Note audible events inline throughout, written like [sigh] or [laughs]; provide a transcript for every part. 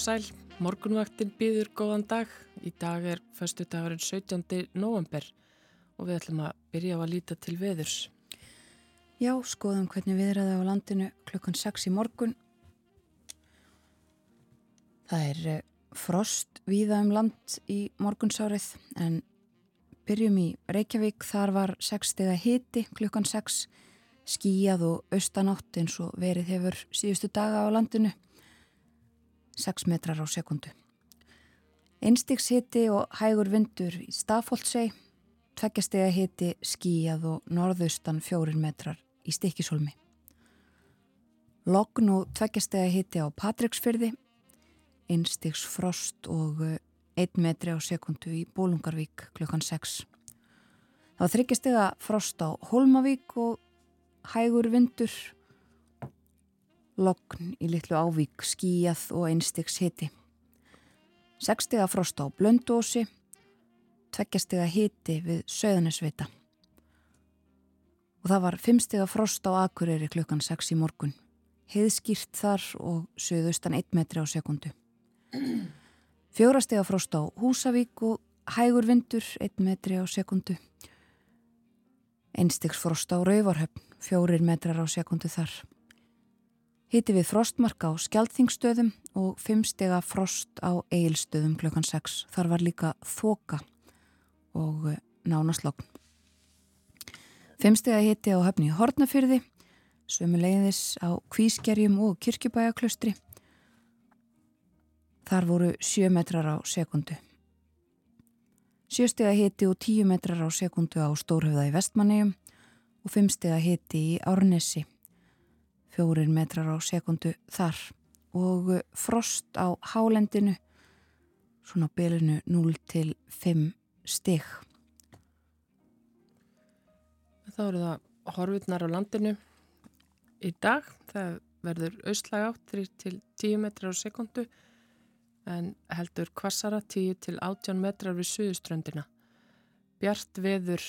Sæl, morgunvaktin býður góðan dag. Í dag er förstu dagurinn 17. november og við ætlum að byrja á að líta til veðurs. Já, skoðum hvernig viðræði á landinu klukkan 6 í morgun. Það er eh, frost víða um land í morgunsárið en byrjum í Reykjavík. Þar var 6 steg að hiti klukkan 6 skíjað og austanátt eins og verið hefur síðustu daga á landinu 6 metrar á sekundu. Einstigshitti og hægur vindur í Stafóldsei, tveggjastega hitti skíjað og norðaustan 4 metrar í Stikkishólmi. Logn og tveggjastega hitti á Patricksfyrði, einstigs frost og 1 eh, metri á sekundu í Bólungarvík klukkan 6. Það var þryggjastega frost á Holmavík og hægur vindur, logn í litlu ávík, skíjað og einstiks hiti. Sekstega frost á blöndósi, tveggjastega hiti við söðanesvita. Og það var fimmstega frost á Akureyri klukkan 6 í morgun. Heiðskýrt þar og söðustan 1 metri á sekundu. Fjórastega frost á Húsavík og hægur vindur 1 metri á sekundu. Einstiks frost á Rauvarhöfn fjórir metrar á sekundu þar. Hiti við frostmark á skjaldþingstöðum og fimmstega frost á eigilstöðum klukkan 6. Þar var líka þoka og eh, nánaslokn. Fimmstega hiti á höfni Hortnafyrði, sömuleiðis á Kvískerjum og Kirkjubæjaklustri. Þar voru 7 metrar á sekundu. Sjöstega hiti og 10 metrar á sekundu á Stórhauða í Vestmannegjum og fimmstega hiti í Árnesi, fjórir metrar á sekundu þar og frost á hálendinu, svona bylunu 0 til 5 stig. Þá eru það horfurnar á landinu í dag, það verður austlæg átt 3 til 10 metrar á sekundu en heldur kvassara 10 til 18 metrar við suðuströndina. Bjart veður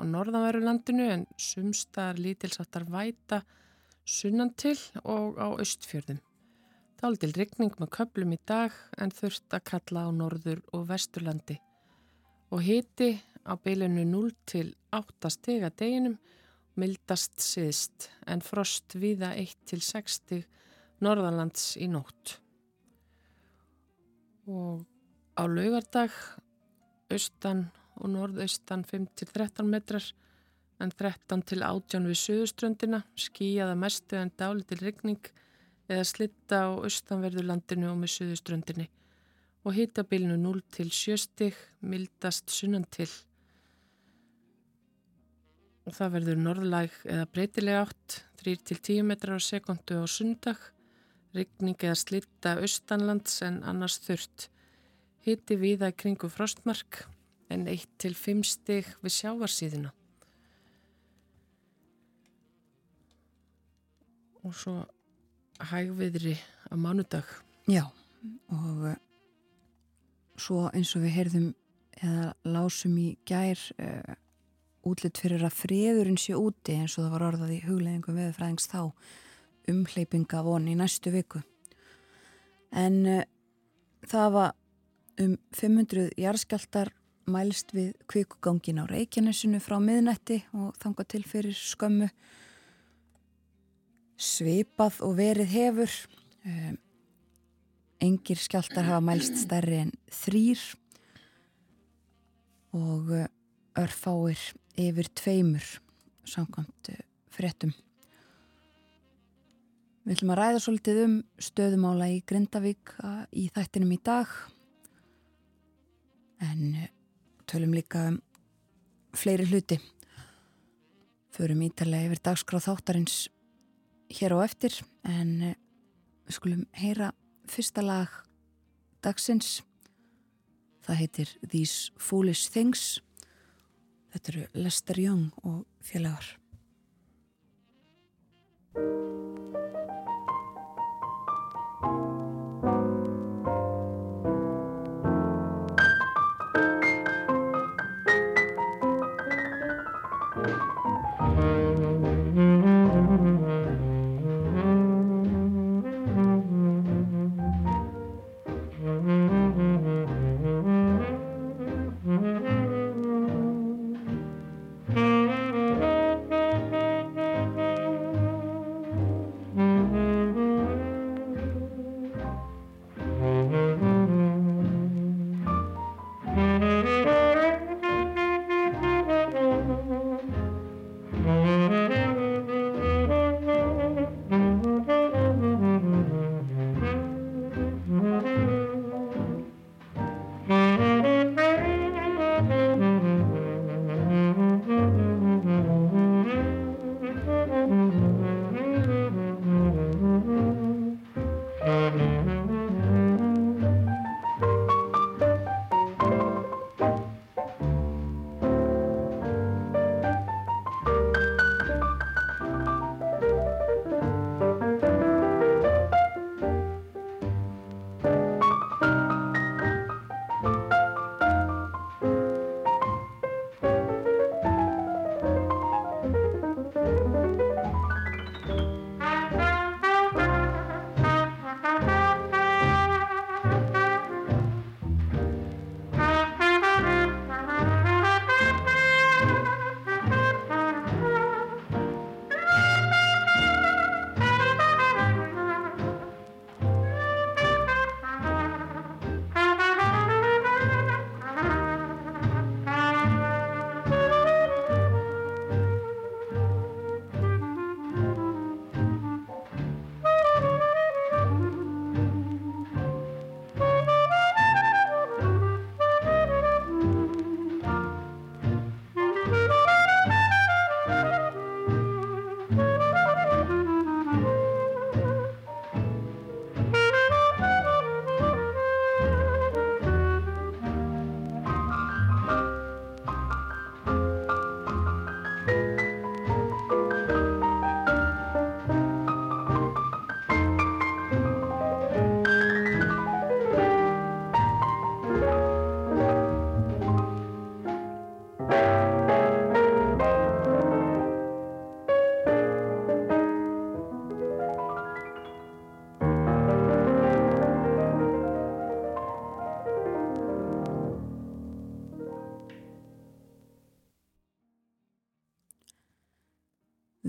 á norðanveru landinu en sumstar lítilsáttar væta sunnan til og á östfjörðum. Þáltil rigning með köplum í dag en þurft að kalla á norður og vesturlandi og hiti á beilinu 0 til 8 steg að deginum mildast siðst en frost viða 1 til 6 steg norðanlands í nótt. Og á laugardag austan og norðaustan 5-13 metrar en 13 til 18 við söðuströndina, skíjaða mestu en dáli til regning eða slitta á austanverðurlandinu og með söðuströndinni og hitabilnu 0 til 7 stig, mildast sunnan til. Og það verður norðlæg eða breytileg átt, 3 til 10 metrar á sekundu á sundag, regning eða slitta austanlands en annars þurft. Hiti viða í kringu frostmark en 1-5 stig við sjávarsíðina. Og svo hægviðri á mánudag. Já, og uh, svo eins og við heyrðum eða lásum í gær uh, útlitt fyrir að friðurinn sé úti eins og það var orðað í hugleðingum veðurfræðings þá umhleypinga von í næstu viku. En uh, það var um 500 jarðskjaldar mælst við kvikugangin á Reykjanesinu frá miðnetti og þanga til fyrir skömmu svipað og verið hefur. Um, engir skjáltar hafa mælst stærri en þrýr og eh, örfáir yfir tveimur samkvæmt eh, fréttum. Við ætlum að ræða svolítið um stöðumála í Grindavík í þættinum í dag. En tölum líka um fleiri hluti. Förum ítalega yfir dagskráð þáttarins hér á eftir en eh, við skulum heyra fyrsta lag dagsins. Það heitir These Foolish Things. Þetta eru Lester Young og félagar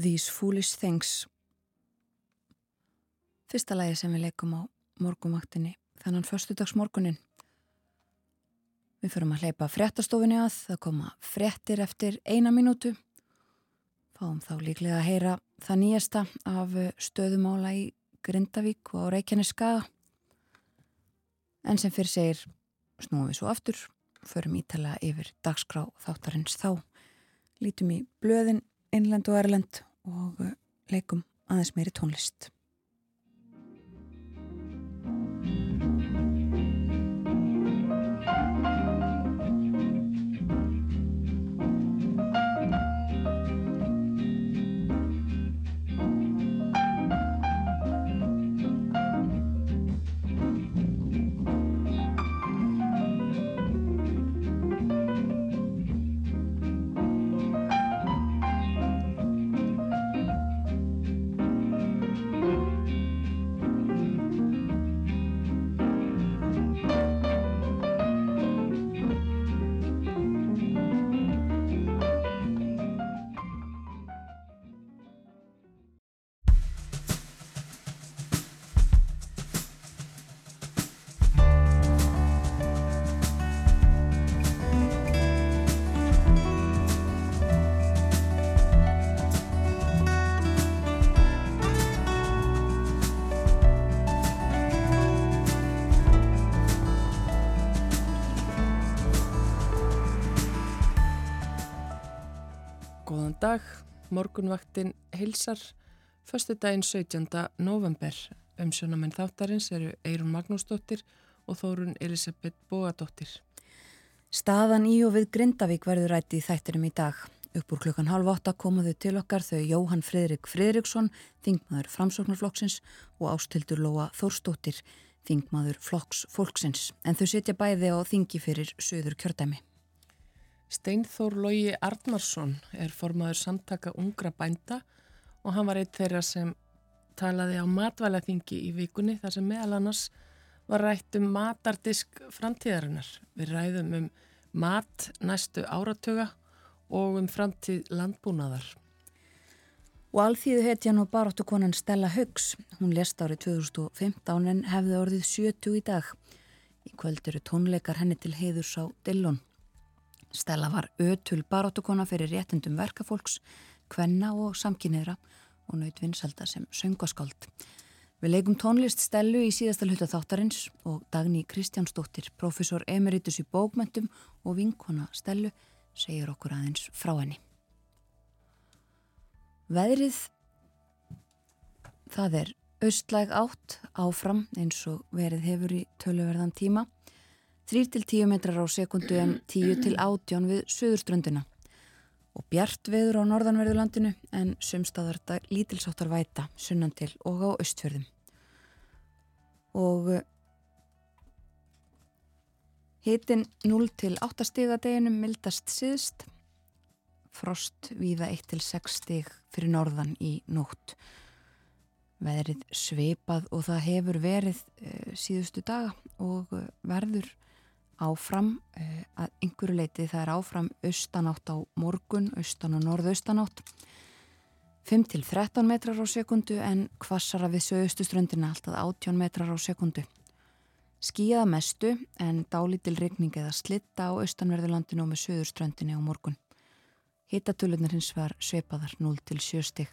These Foolish Things. Fyrsta lægi sem við leikum á morgumaktinni þannan förstudagsmorgunin Við förum að hleypa fréttastofinni að það koma fréttir eftir eina mínútu. Fáum þá líklega að heyra það nýjasta af stöðumála í Grindavík og á Reykjaneskaga en sem fyrir segir snúum við svo aftur förum ítala yfir dagskrá þáttarins þá. Lítum í blöðin innland og erland og leikum aðeins meiri tónlist. Morgunvaktin hilsar, förstu daginn 17. november. Umsjónamenn þáttarins eru Eirun Magnúsdóttir og Þórun Elisabeth Bóadóttir. Staðan í og við Grindavík verður rætti í þættinum í dag. Upp úr klukkan halv åtta komuðu til okkar þau Jóhann Fridrik Fridriksson, þingmaður framsóknarflokksins og Ástildur Lóa Þórstóttir, þingmaður flokks fólksins. En þau setja bæði á þingi fyrir söður kjördæmi. Steinþór Lógi Arnarsson er formaður samtaka ungra bænda og hann var eitt þeirra sem talaði á matvælaþingi í vikunni þar sem meðal annars var rætt um matardisk framtíðarinnar. Við ræðum um mat næstu áratuga og um framtíð landbúnaðar. Og alþýðu hetjan og baróttu konan Stella Huggs, hún lest árið 2015 en hefði orðið 70 í dag. Í kvöld eru tónleikar henni til heiðurs á Dillon. Stella var ötul baróttukona fyrir réttundum verkafólks, kvenna og samkynniðra og naut vinsalda sem söngaskáld. Við leikum tónlist Stellu í síðasta hluta þáttarins og Dagni Kristjánsdóttir, profesor emeritus í bókmentum og vinkona Stellu, segir okkur aðeins frá henni. Veðrið, það er austlæg átt áfram eins og verið hefur í töluverðan tíma. 3-10 metrar á sekundu en 10-18 við söðurströndina og bjart veður á norðanverðulandinu en sumstaðar lítilsáttar væta sunnan til og á östfjörðum. Og eh, hitin 0-8 stiga deginum mildast síðst, frost víða 1-6 stig fyrir norðan í nótt. Veðrið sveipað og það hefur verið e, síðustu daga og eh, verður áfram uh, að einhverju leiti það er áfram austanátt á morgun, austan og norðaustanátt. 5-13 metrar á sekundu en kvassara við sögustu ströndina alltaf 18 metrar á sekundu skíða mestu en dálítil regning eða slitta á austanverðurlandinu og með söðurströndinu á morgun. Hittatölunar hins var sveipaðar 0-7 stig.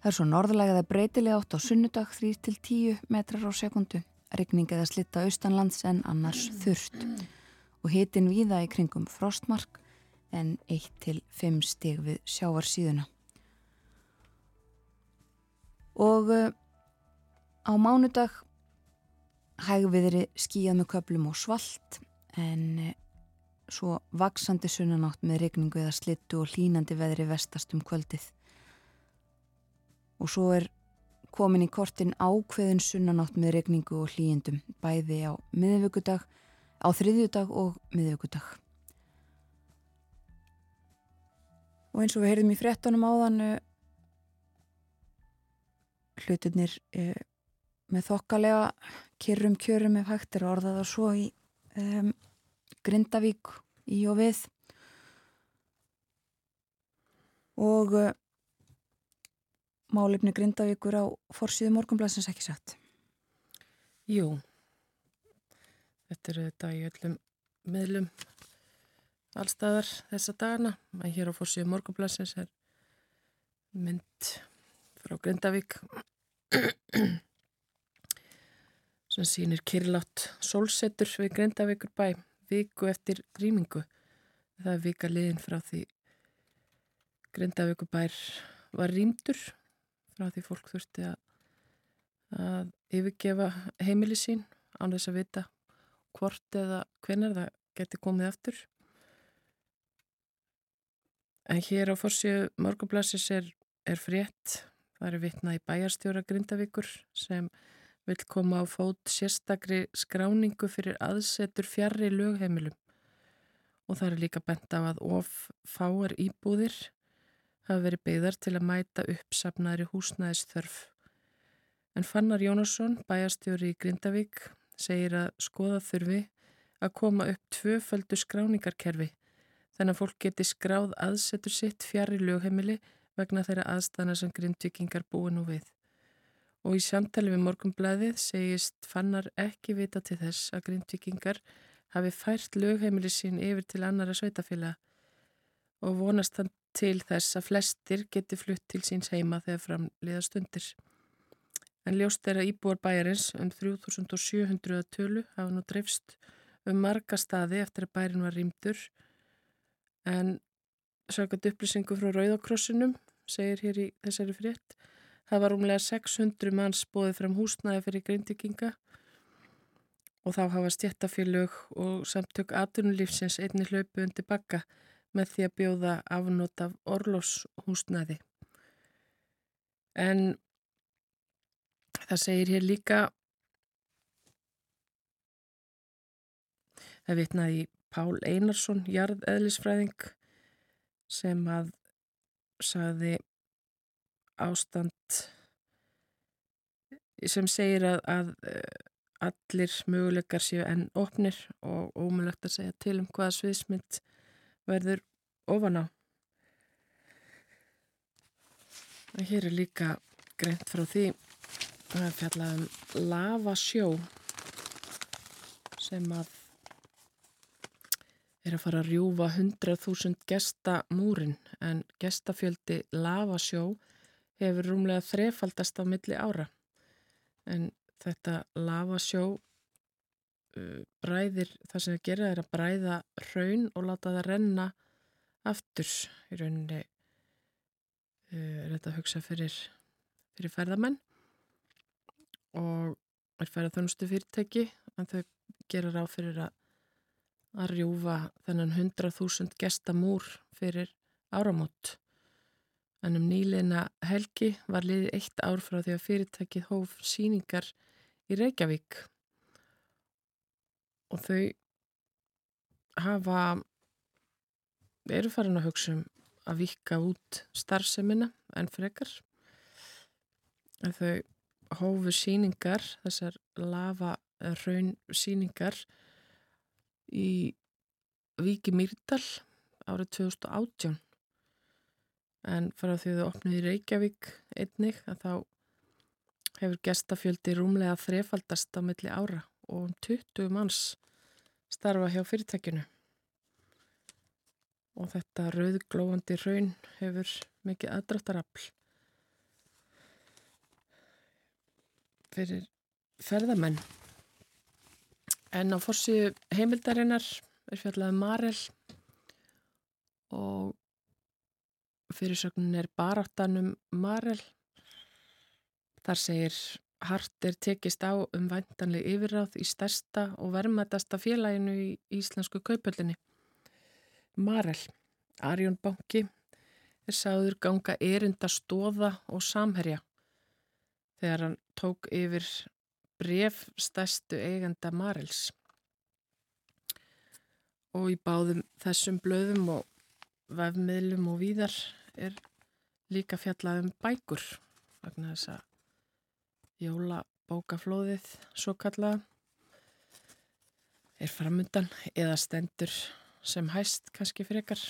Það er svo norðlægaða breytilega átt á sunnudag 3-10 metrar á sekundu regning eða slitta austanlands en annars þurft og hitin víða í kringum frostmark en 1-5 stig við sjávarsíðuna. Og uh, á mánudag hægviðri skíjað með köplum og svalt en uh, svo vaksandi sunnanátt með regningu eða slittu og hlínandi veðri vestast um kvöldið. Og svo er komin í kortin ákveðin sunnanátt með regningu og hlýjendum bæði á miðvöggudag, á þriðjudag og miðvöggudag. Og eins og við heyrðum í frettunum áðan uh, hlutunir uh, með þokkalega kyrrum kjörum ef hægt er orðaða svo í um, Grindavík í og við og uh, málefni Grindavíkur á forsiðu morgunblæsins ekki satt. Jú, þetta eru þetta í öllum miðlum allstaðar þessa dagana. En hér á forsiðu morgunblæsins er mynd frá Grindavík [clears throat] sem sýnir kyrlátt sólsetur við Grindavíkur bæ viku eftir rýmingu. Það er vika liðin frá því Grindavíkur bær var rýmdur frá því fólk þurfti að, að yfirgefa heimili sín án þess að vita hvort eða hvenar það geti komið aftur. En hér á fórsíu morgublassis er, er frétt, það er vitna í bæjarstjóra Grindavíkur sem vil koma á fót sérstakri skráningu fyrir aðsetur fjarrri lögheimilum og það er líka bent á að of fáar íbúðir hafa verið byggðar til að mæta uppsafnaðri húsnæðisþörf. En Fannar Jónasson, bæjarstjóri í Grindavík, segir að skoða þurfi að koma upp tvöföldu skráningarkerfi þannig að fólk geti skráð aðsetur sitt fjarrri lögheimili vegna þeirra aðstæðna sem grindvikingar búi nú við. Og í samtali við morgumblæðið segist fannar ekki vita til þess að grindvikingar hafi fært lögheimili sín yfir til annara sveitafélag og vonast hann til þess að flestir geti flutt til síns heima þegar framliða stundir. En ljóst er að íbúar bæjarins um 3700 tölu hafa nú dreifst um marga staði eftir að bærin var rýmdur en sökat upplýsingu frá Rauðakrossinum segir hér í þessari frétt Það var umlega 600 manns bóðið fram húsnæði fyrir grindvikinga og þá hafa stjættafélög og samtök atunulífsins einni hlaupu undir bakka með því að bjóða afnót af orloshúsnæði. En það segir hér líka, það vitnaði Pál Einarsson, jarðeðlisfræðing, sem að sagði ástand sem segir að, að eh, allir möguleikar séu enn opnir og ómulagt að segja til um hvaða sviðsmynd verður ofan á. Og hér er líka greint frá því að fjalla um lavasjó sem að er að fara að rjúfa 100.000 gestamúrin en gestafjöldi lavasjó hefur rúmlega þrefaldast á milli ára. En þetta lavasjó bræðir, það sem það gera er að bræða raun og láta það renna aftur. Í rauninni uh, er þetta að hugsa fyrir, fyrir ferðamenn og er ferðarþjónustu fyrirtæki en þau gera ráð fyrir að að rjúfa þennan 100.000 gestamúr fyrir áramót. En um nýleina helgi var liðið eitt ár frá því að fyrirtækið hóf síningar í Reykjavík og þau hafa eru farin að hugsa um að vika út starfsemina en frekar. En þau hófu síningar þessar lava raun síningar í Víki Mýrdal árið 2018 en frá því þau opnið í Reykjavík einnig að þá hefur gestafjöldi rúmlega þrefaldast á milli ára og um 20 manns starfa hjá fyrirtækinu og þetta rauðglóandi raun hefur mikið aðdráttarafl fyrir ferðamenn en á fórsíu heimildarinnar er fjallaði um Marel og fyrirsögnin er baráttanum Marel. Þar segir hart er tekist á um væntanleg yfirráð í stærsta og vermaðasta félaginu í íslensku kaupöldinni. Marel, Arjón Banki, er sáður ganga erinda stóða og samherja þegar hann tók yfir bref stærstu eigenda Marels. Og í báðum þessum blöðum og vefmiðlum og víðar er líka fjallað um bækur vegna þess að jólabókaflóðið svo kalla er framundan eða stendur sem hæst kannski frekar.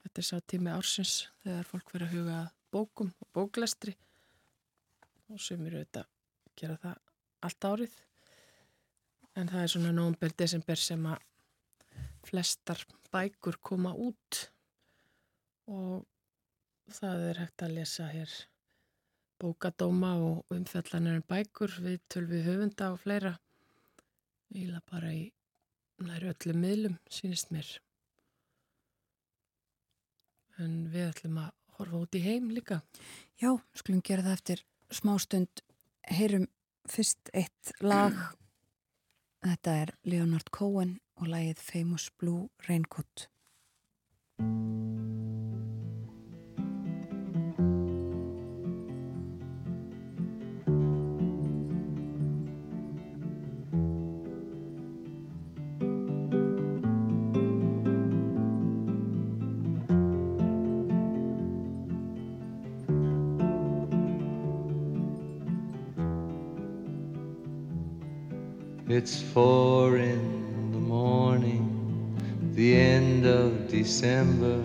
Þetta er sá tími ársins þegar fólk verður að huga bókum og bóklestri og sem eru auðvitað að gera það allt árið. En það er svona nógumber desember sem að flestar bækur koma út og það er hægt að lesa hér bókadóma og umfjallanir um bækur við tölvi höfunda og fleira. Íla bara í næru öllu miðlum sínist mér. En við ætlum að horfa út í heim líka. Já, skulum gera það eftir smástund heyrum fyrst eitt lag. [clears throat] Þetta er Leonard Cohen og lagið Famous Blue Raincoat It's four in the morning, the end of December.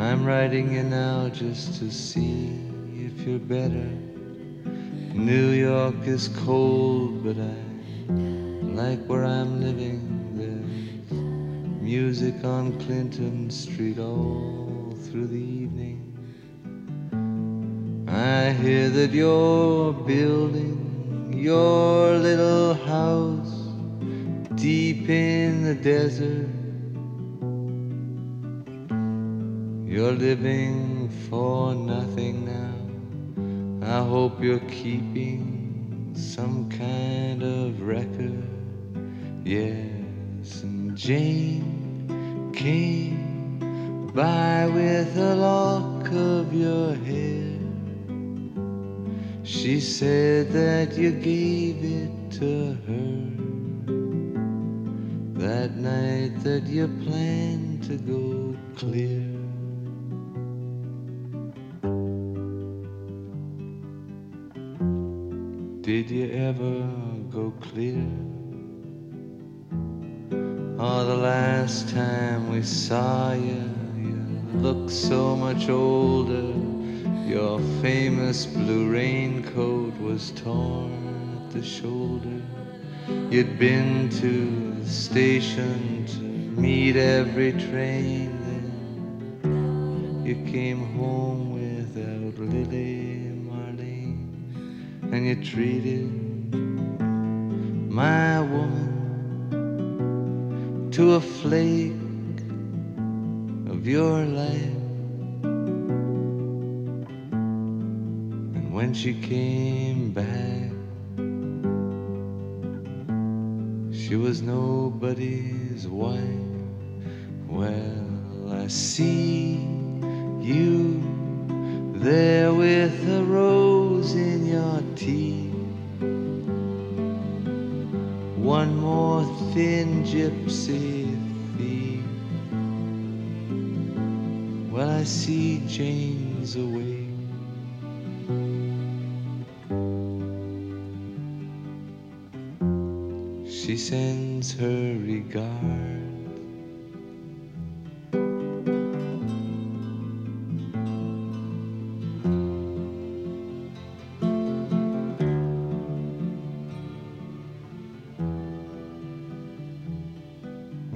I'm writing you now just to see if you're better. New York is cold, but I like where I'm living. There's music on Clinton Street all through the evening. I hear that you're building your little house deep in the desert. You're living for nothing now. I hope you're keeping some kind of record. Yes, and Jane came by with a lock of your hair. She said that you gave it to her that night that you planned to go clear. Did you ever go clear? Oh, the last time we saw you, you looked so much older. Your famous blue raincoat was torn at the shoulder. You'd been to the station to meet every train. Then you came home without Lily Marlene, and you treated my woman to a flake of your life. When she came back. She was nobody's wife. Well, I see you there with a rose in your teeth. One more thin gypsy thief. Well, I see Jane's away. She sends her regard.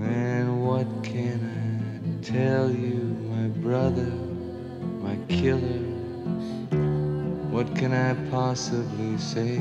And what can I tell you, my brother, my killer? What can I possibly say?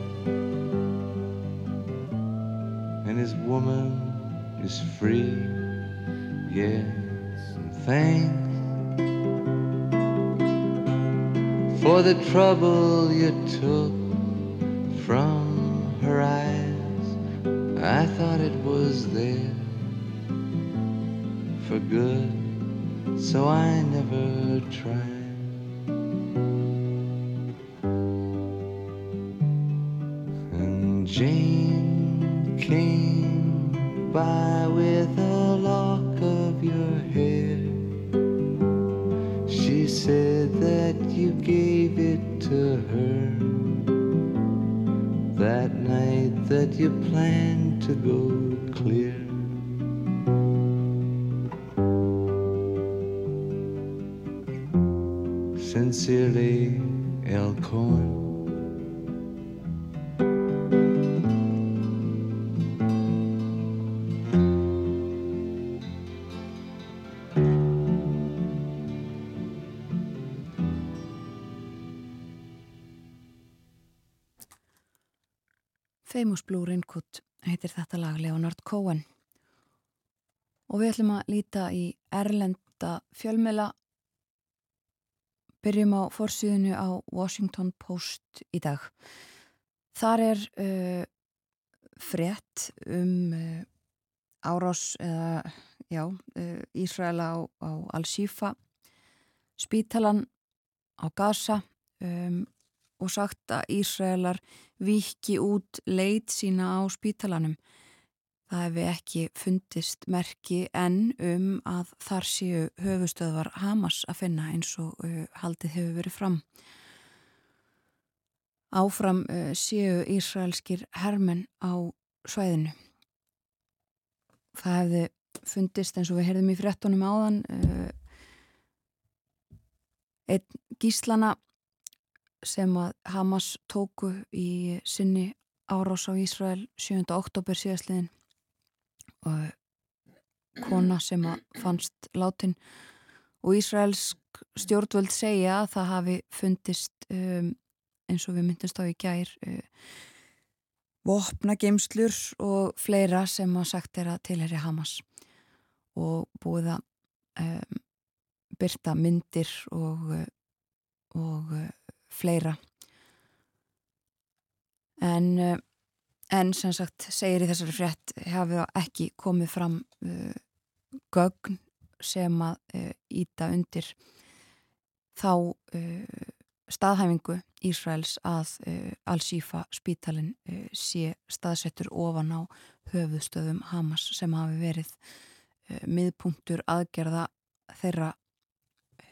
Is free. Yes, and thanks for the trouble you took from her eyes. I thought it was there for good. so I never tried. Líta í erlenda fjölmela byrjum á forsýðinu á Washington Post í dag þar er uh, frétt um uh, árás eða já, uh, Ísraela á, á Al-Shifa spítalan á Gaza um, og sagt að Ísraelar viki út leit sína á spítalanum. Það hefði ekki fundist merki en um að þar séu höfustöðvar Hamas að finna eins og uh, haldið hefur verið fram. Áfram uh, séu Ísraelskir hermen á svæðinu. Það hefði fundist eins og við heyrðum í frettunum áðan uh, einn gíslana sem að Hamas tóku í sinni árás á Ísrael 7. oktober síðastliðin og kona sem fannst látin. Og Ísraelsk stjórnvöld segja að það hafi fundist um, eins og við myndist á í gær uh, vopna geimslur og fleira sem að sagt er að tilheri Hamas. Og búið að um, byrta myndir og, og fleira. En uh, en sem sagt segir í þessari frétt hefur ekki komið fram uh, gögn sem að uh, íta undir þá staðhæfingu Ísraels að Al-Shifa spítalinn sé staðsettur ofan á höfuðstöðum Hamas sem hafi verið miðpunktur aðgerða þeirra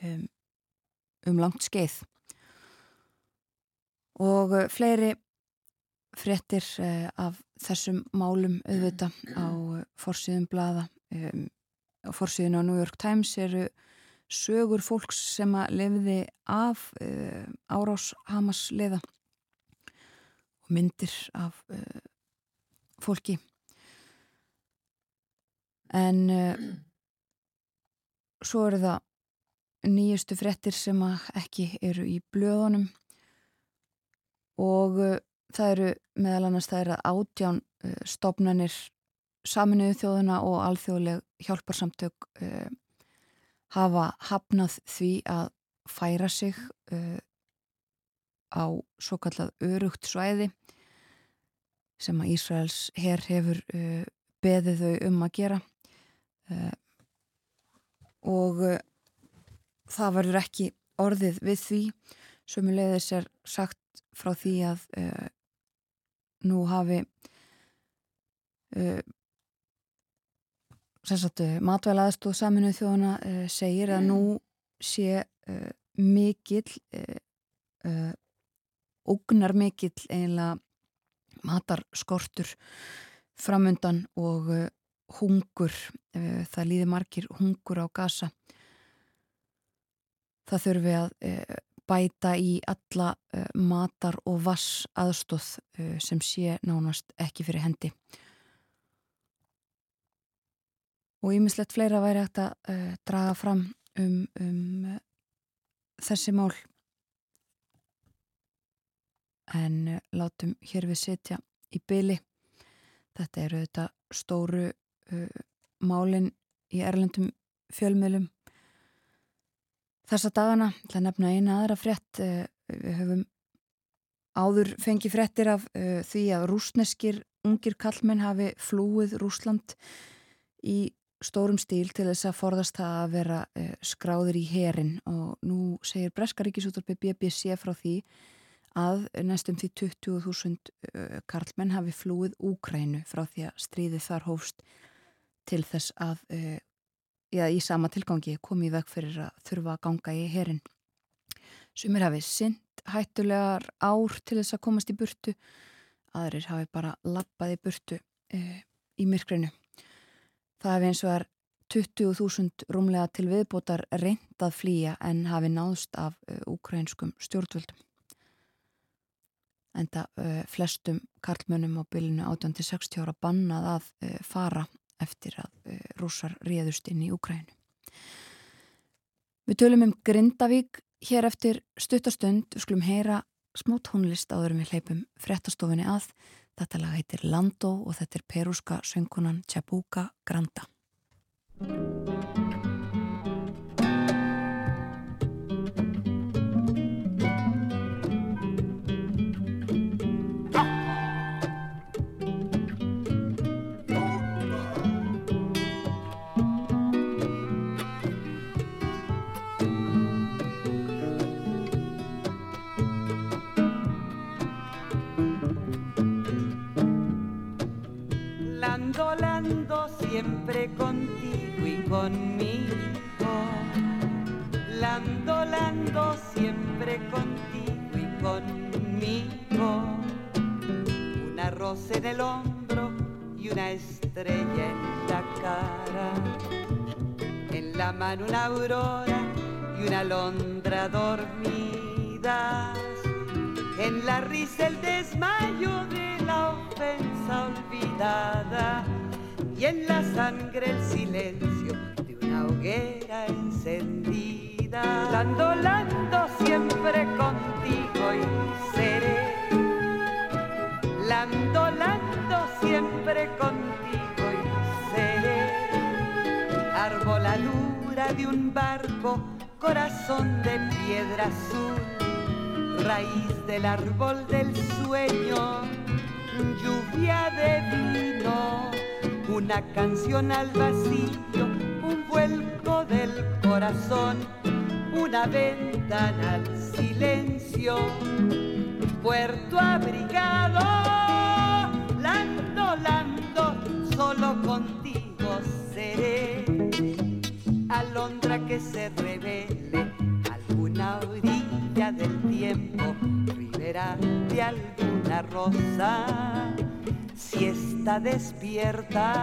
um, um langt skeið. Og uh, fleiri frettir uh, af þessum málum auðvita á uh, forsýðum blada á forsýðinu á New York Times eru sögur fólks sem að lefði af uh, árás Hamas leða og myndir af fólki. En svo eru það nýjustu frettir sem ekki eru í blöðunum og það eru meðal annars það eru átján uh, stopnanir saminuðu þjóðuna og alþjóðleg hjálparsamtök uh, hafa hafnað því að færa sig uh, á svo kallað örugt svæði sem að Ísraels herr hefur uh, beðið þau um að gera. Uh, og það verður ekki orðið við því. Sem leiðis er sagt frá því að uh, nú hafi uh, matvæla aðstóð saminuð þjóðana uh, segir að nú sé mikill ógnar mikill eiginlega matarskortur framundan og hungur það líði margir hungur á gasa það þurfi að bæta í alla uh, matar og vass aðstóð uh, sem sé nánast ekki fyrir hendi. Og ímislegt fleira væri hægt að uh, draga fram um, um þessi mál. En látum hér við setja í byli. Þetta eru þetta stóru málinn í erlendum fjölmjölum Þessa dagana, til að nefna eina aðra frett, eh, við höfum áður fengið frettir af uh, því að rúsneskir ungir kallmenn hafi flúið Rúsland í stórum stíl til þess að forðast það að vera uh, skráður í herin og nú segir Breska Ríkisúttarpi BBC frá því að næstum því 20.000 uh, karlmenn hafi flúið Úkrænu frá því að stríði þar hófst til þess að já, í sama tilgangi komi í veg fyrir að þurfa að ganga í herin. Sumir hafi synd hættulegar ár til þess að komast í burtu, aðrir hafi bara lappað í burtu í myrkrinu. Það hefði eins og er 20.000 rúmlega til viðbótar reyndað flýja en hafi náðst af ukrainskum stjórnvöldum. Enda uh, flestum karlmönnum á bylunu 18-60 ára bannað að uh, fara eftir að uh, rúsar réðust inn í Ukraínu. Við tölum um Grindavík hér eftir stuttastund, skulum heyra smá tónlist áðurum við hleypum frettastofinni að Þetta lag heitir Lando og þetta er perúska söngkunan Chabuca Granda. Siempre contigo y conmigo. Lando, lando siempre contigo y conmigo. Una rosa en el hombro y una estrella en la cara. En la mano una aurora y una alondra dormidas. En la risa el desmayo de la ofensa olvidada y en la sangre el silencio de una hoguera encendida. Lando, lando siempre contigo y seré. Lando, lando siempre contigo y seré. Arboladura de un barco, corazón de piedra azul, raíz del árbol del sueño, lluvia de vino una canción al vacío, un vuelco del corazón, una ventana al silencio, puerto abrigado, lando, lando, solo contigo seré, alondra que se revele, alguna orilla del tiempo, de alguna rosa si está despierta.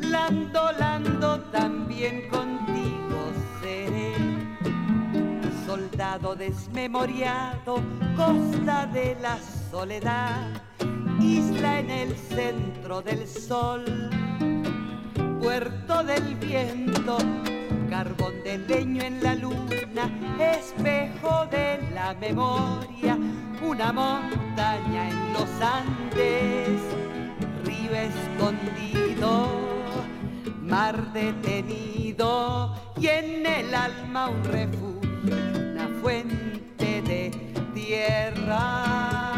Lando, lando, también contigo seré. Soldado desmemoriado, costa de la soledad, isla en el centro del sol, puerto del viento carbón de leño en la luna, espejo de la memoria, una montaña en los Andes, río escondido, mar detenido y en el alma un refugio, una fuente de tierra.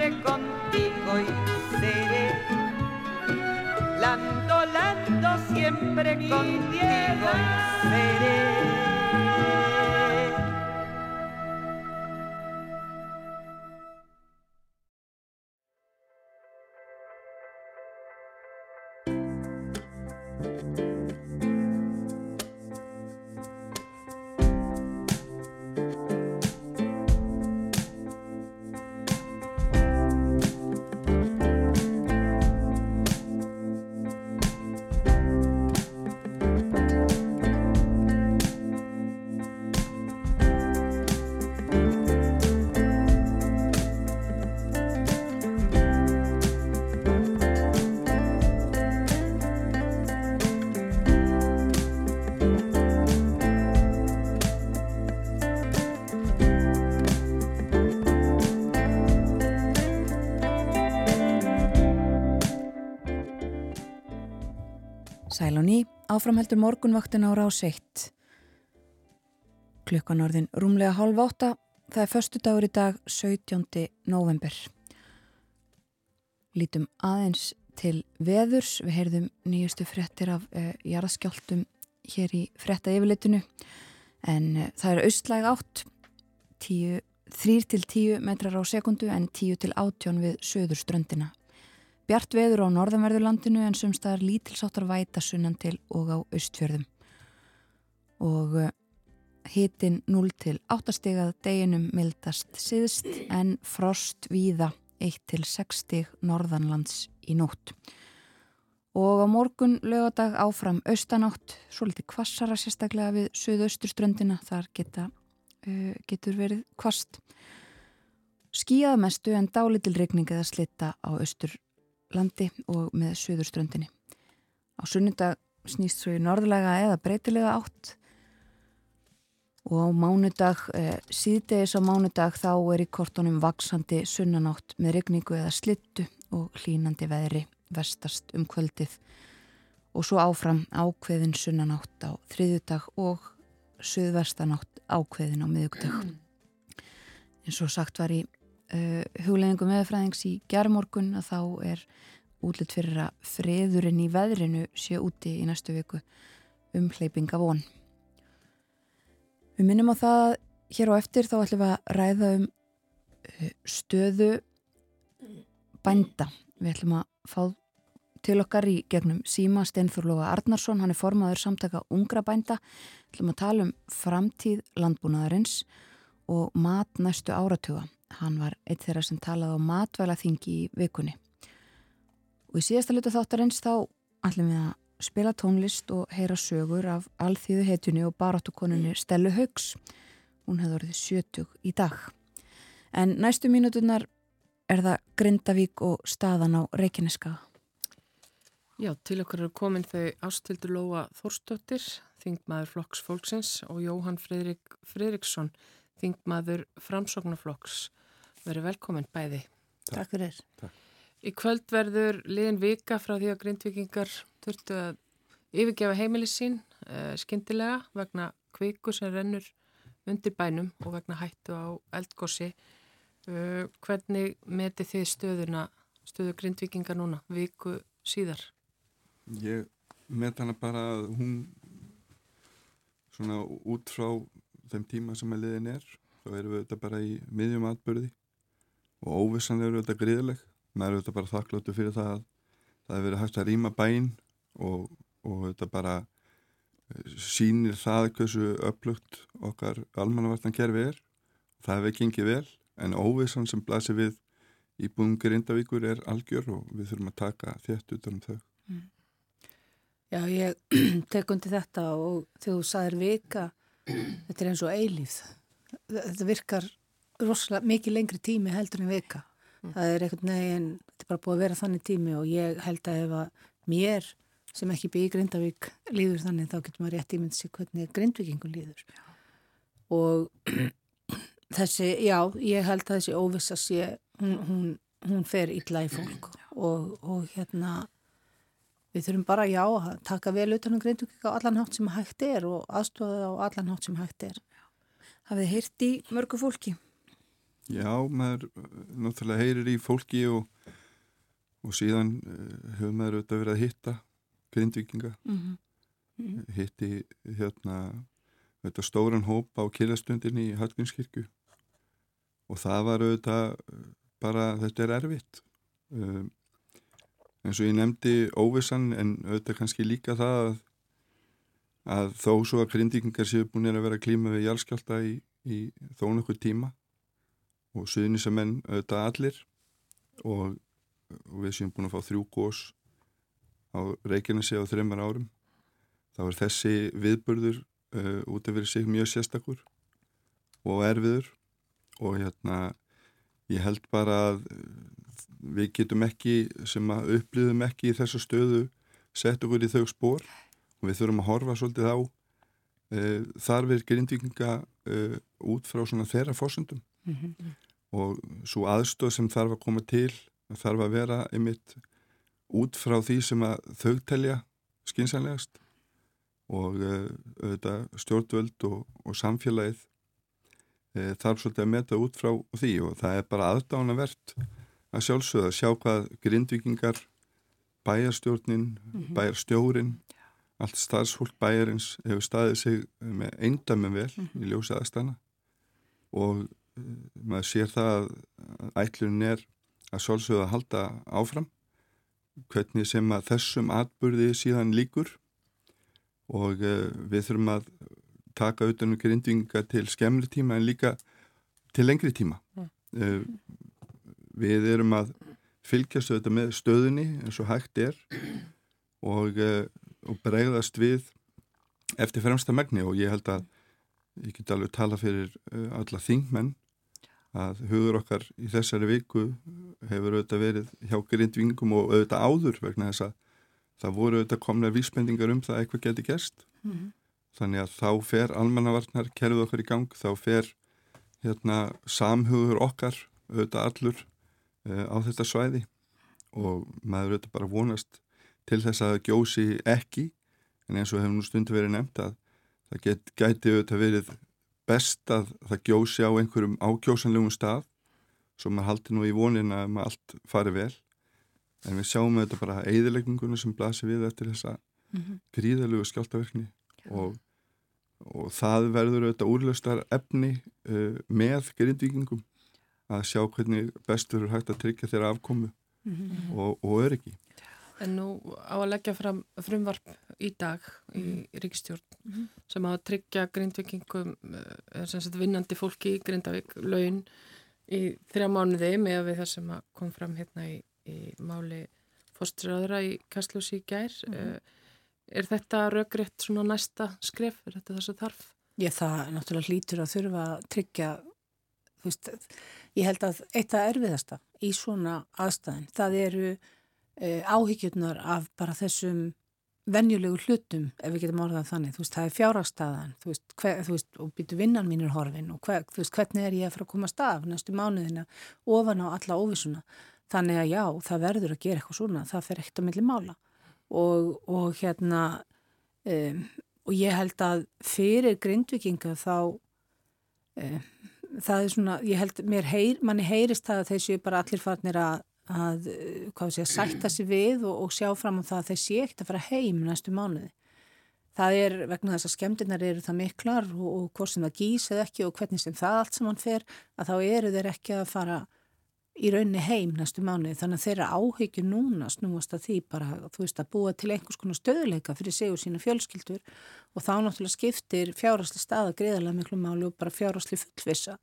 Siempre contigo y seré. Lando, lando siempre contigo y seré. Áframheldur morgunvaktin á rás 1. Klukkan orðin rúmlega hálf átta, það er förstu dagur í dag 17. november. Lítum aðeins til veðurs, við heyrðum nýjustu frettir af uh, jarðskjáltum hér í fretta yfirleitinu en uh, það er austlæg átt, 3 til 10 metrar á sekundu en 10 til 18 við söður ströndina. Bjart veður á norðanverðurlandinu en sumstaðar lítilsáttar væta sunnan til og á austfjörðum. Og hitin 0 til 8 stigað deginum mildast siðst en frost víða 1 til 6 stig norðanlands í nótt. Og á morgun lögadag áfram austanátt, svo litið kvassara sérstaklega við söðausturströndina, þar geta, uh, getur verið kvast. Skíðamestu en dálitilregning eða slitta á austur landi og með söðurströndinni. Á sunnundag snýst svo í norðlega eða breytilega átt og á mánudag, eh, síðdegis á mánudag þá er í kortunum vaksandi sunnanátt með regningu eða slittu og hlínandi veðri vestast um kvöldið og svo áfram ákveðin sunnanátt á þriðudag og söðvestanátt ákveðin á miðugdag. En svo sagt var í uh, hugleggingum meðfræðings í gerðmorgun að þá er útlut fyrir að freðurinn í veðrinu sé úti í næstu viku um hleypinga von. Við minnum á það hér og eftir þá ætlum við að ræða um uh, stöðu bænda. Við ætlum að fá til okkar í gegnum Síma Steinfjörlóga Arnarsson, hann er formaður samtaka ungra bænda. Við ætlum að tala um framtíð landbúnaðarins og mat næstu áratuga. Hann var eitt þeirra sem talaði á matvæla þingi í vikunni. Og í síðasta luta þáttarins þá ætlum við að spila tónlist og heyra sögur af alþýðu hetjunni og baráttukonunni Stellu Haugs. Hún hefði orðið 70 í dag. En næstu mínutunar er það Grindavík og staðan á Reykjaneskaða. Já, til okkur eru komin þau Ástildur Lóa Þórstóttir, þingmaður Flokks Fólksins og Jóhann Fridrik, Fridriksson, þingmaður Framsóknarflokks. Verið velkomin bæði. Takk fyrir. Takk. Í kvöld verður liðin vika frá því að grindvikingar þurftu að yfirgefa heimilis sín uh, skyndilega vegna kviku sem rennur undir bænum og vegna hættu á eldgósi. Uh, hvernig meti þið stöðuna, stöðu grindvikingar núna, viku síðar? Ég met hana bara að hún svona út frá þeim tíma sem að liðin er þá erum við þetta bara í miðjum atbyrði og óvissan eru þetta gríðileg maður eru þetta bara þakkláttu fyrir það að það hefur verið hægt að rýma bæinn og, og þetta bara sýnir það hversu upplugt okkar almannavartan kerfi er það hefur gengið vel en óvissan sem blasir við í búin Grindavíkur er algjör og við þurfum að taka þétt utan um þau Mm. Já, ég [clears throat] tek undir þetta og þegar þú saðir vika, [clears throat] þetta er eins og eilíð. Þetta virkar rosalega mikið lengri tími heldur en vika. Mm. Það er einhvern veginn, þetta er bara búið að vera þannig tími og ég held að ef að mér sem ekki byggi Grindavík líður þannig þá getur maður rétt ímynd sér hvernig Grindvíkingun líður. Og [clears throat] þessi, já, ég held að þessi óvissa sé, hún, hún, hún fer illa í fólk og, og hérna Við þurfum bara, já, að taka vel utanum greindugjum á allan hátt sem hægt er og aðstofa á allan hátt sem hægt er. Hafið þið heyrt í mörgu fólki? Já, maður uh, náttúrulega heyrir í fólki og, og síðan uh, hefur maður auðvitað verið að hitta grindvikinga, Mm Mm. hitti hérna auðvitað stóran hóp á kynastundinni í Hallgrímskirkju og það var auðvitað uh, bara, þetta er erfitt. Um, eins og ég nefndi óvissan en auðvitað kannski líka það að, að þó svo að grindvikingar séu búin að vera klíma við jálskjálta í, í þó nokkuð tíma og suðnisamenn auðvitað allir. Og, og við séum búin að fá þrjú gós á Reykjanesi á þreymar árum. Þá er þessi viðburður uh, út af verið sig mjög sérstakur og erfiður. Og hérna ég held bara að við getum ekki sem að upplýðum ekki í þessu stöðu sett okkur í þau spór og við þurfum að horfa svolítið á uh, þarfir grindvikinga uh, út frá svona þeirra fórsöndum Mm -hmm. og svo aðstöð sem þarf að koma til þarf að vera einmitt út frá því sem að þau telja skynsanlegast og uh, stjórnvöld og, og samfélagið uh, þarf svolítið að meta út frá því og það er bara aðdánavert að sjálfsögða að sjá hvað grindvikingar bæjarstjórnin, mm -hmm. bæjarstjórin allt starfsfólk bæjarins hefur staðið sig með eindamum vel mm -hmm. í ljósa aðstana og maður sér það að ætlun er að sjálfsögða að halda áfram hvernig sem að þessum atbyrði síðan líkur og uh, við þurfum að taka utanum grindvinga til skemmri tíma en líka til lengri tíma. Mm. Uh, við erum að fylgjast auðvitað með stöðunni eins og hægt er og, uh, og bregðast við eftir fremsta megni og ég held að ég get alveg tala fyrir alla þingmenn að hugur okkar í þessari viku hefur auðvitað verið hjá grindvingum og auðvitað áður vegna þess að það voru auðvitað komna vísbendingar um það að eitthvað geti gerst mm -hmm. þannig að þá fer almannavarnar kerfið okkar í gang, þá fer hérna samhugur okkar auðvitað allur uh, á þetta svæði og maður auðvitað bara vonast til þess að gjósi ekki en eins og hefur nú stundu verið nefnt að það get, gæti auðvitað verið best að það gjósi á einhverjum ákjósanlegum stað svo maður haldi nú í vonin að maður allt fari vel en við sjáum þetta bara eðilegningunum sem blasir við eftir þessa mm -hmm. gríðalögu skjáltaverkni og, og það verður auðvitað úrlaustar efni uh, með grindvíkingum að sjá hvernig bestur er hægt að tryggja þeirra afkomu mm -hmm. og, og öryggi En nú á að leggja fram frumvarp í dag í mhm. Ríkistjórn mm -hmm. sem á að tryggja grindvikingum, eh, vinnandi fólki í Grindavík, laun í þrjá mánuði með við það sem kom fram hérna í, í máli fórstræðara í Kastljósi í gær. Mm -hmm. Er þetta raugrétt svona næsta skref? Er þetta þess að þarf? Ég það náttúrulega hlýtur að þurfa að tryggja, veist, ég held að eitt af erfiðasta í svona aðstæðin, það eru áhyggjurnar af bara þessum venjulegu hlutum, ef við getum orðað þannig, þú veist, það er fjárhagstaðan, þú þú veist og býtu vinnan mínir horfin og hver, þú veist, hvernig er ég að fara að koma stað næstu mánuðina ofan á alla óvísuna. Þannig að já, það verður að gera eitthvað svona, það fer ekkert að milli mála og, og hérna, um, og ég held að fyrir grindvikinga þá, um, það er svona, ég held, mér heyr, manni heyrist það að þessu bara allir farnir að að sé, sætta sig við og, og sjá fram á það að þeir sé ekkert að fara heim næstu mánuði. Það er vegna þess að skemmtinnar eru það miklar og, og hvort sem það gís eða ekki og hvernig sem það allt saman fer að þá eru þeir ekki að fara í raunni heim næstu mánuði þannig að þeirra áhyggjur núna snúast að því bara þú veist að búa til einhvers konar stöðuleika fyrir sig og sína fjölskyldur og þá náttúrulega skiptir fjárasli staða greiðarlega miklu máli og bara fjárasli fullvisa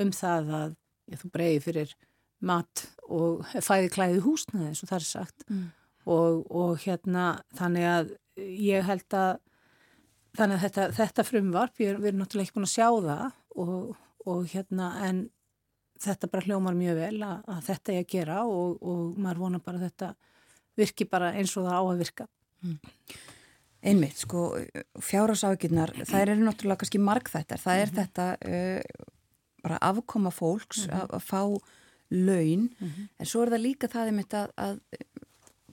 um það að já, þú breyði fyrir mat og fæði klæði húsnaði eins og það er sagt mm. og, og hérna þannig að ég held að þannig að þetta, þetta frumvarp, við við erum náttúrulega ekki búin að sjá það og, og hérna en þetta bara hljómar mjög vel að, að þetta er að gera og, og maður vona bara að þetta virki bara eins og það á að virka. Mm. Einmitt, sko, fjárasákirnar, það eru náttúrulega kannski margþættar, það er mm -hmm. þetta uh, bara afkoma fólks -hmm. að, að fá laun, mm -hmm. en svo er það líka það einmitt að, að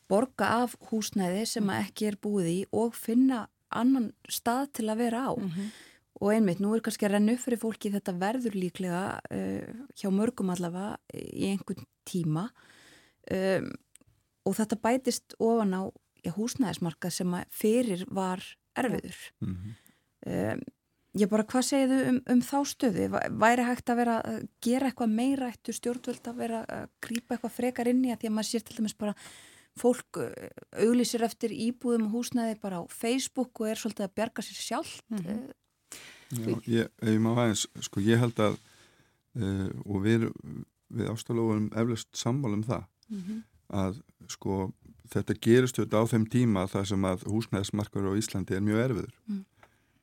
borga af húsnæði sem að ekki er búið í og finna annan stað til að vera á mm -hmm. og einmitt, nú er kannski að renna upp fyrir fólki þetta verður líklega uh, hjá mörgum allavega í einhvern tíma um, og þetta bætist ofan á já, húsnæðismarka sem að fyrir var erfiður mm -hmm. um, Ég bara, hvað segir þau um, um þá stöðu? Væri hægt að vera að gera eitthvað meira eittu stjórnvöld að vera að grýpa eitthvað frekar inn í að því að maður sér til dæmis bara fólk auglísir eftir íbúðum og húsnæði bara á Facebook og er svolítið að berga sér sjálf. Mm -hmm. Já, ég, ég má aðeins, sko ég held að uh, og við, við ástoflóðum eflust sammálum það mm -hmm. að sko þetta gerist auðvitað á þeim tíma þar sem að húsnæðismarkar á Íslandi er mjög erfiður. Mm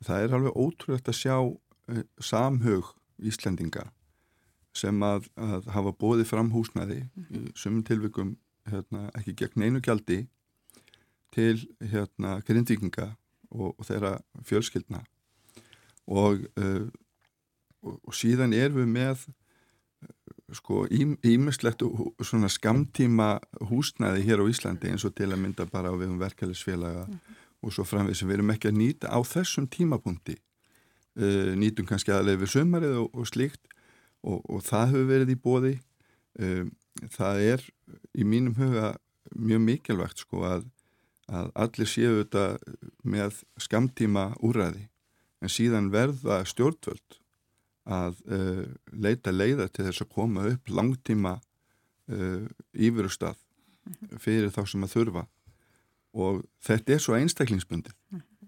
það er alveg ótrúlegt að sjá uh, samhug Íslendinga sem að, að hafa bóðið fram húsnæði mm -hmm. í sumum tilvikum hérna, ekki gegn einu gjaldi til hérna, grindvikinga og, og þeirra fjölskyldna og, uh, og, og síðan er við með sko ímislegt svona skamtíma húsnæði hér á Íslandi eins og til að mynda bara á við um verkefælisfélaga mm -hmm og svo framveg sem við erum ekki að nýta á þessum tímapunkti uh, nýtum kannski aðlega við sömarið og, og slíkt og, og það hefur verið í bóði um, það er í mínum huga mjög mikilvægt sko að, að allir séu þetta með skamtíma úræði en síðan verða stjórnvöld að uh, leita leiða til þess að koma upp langtíma uh, íverustaf fyrir þá sem að þurfa og þetta er svo einstaklingsbundið.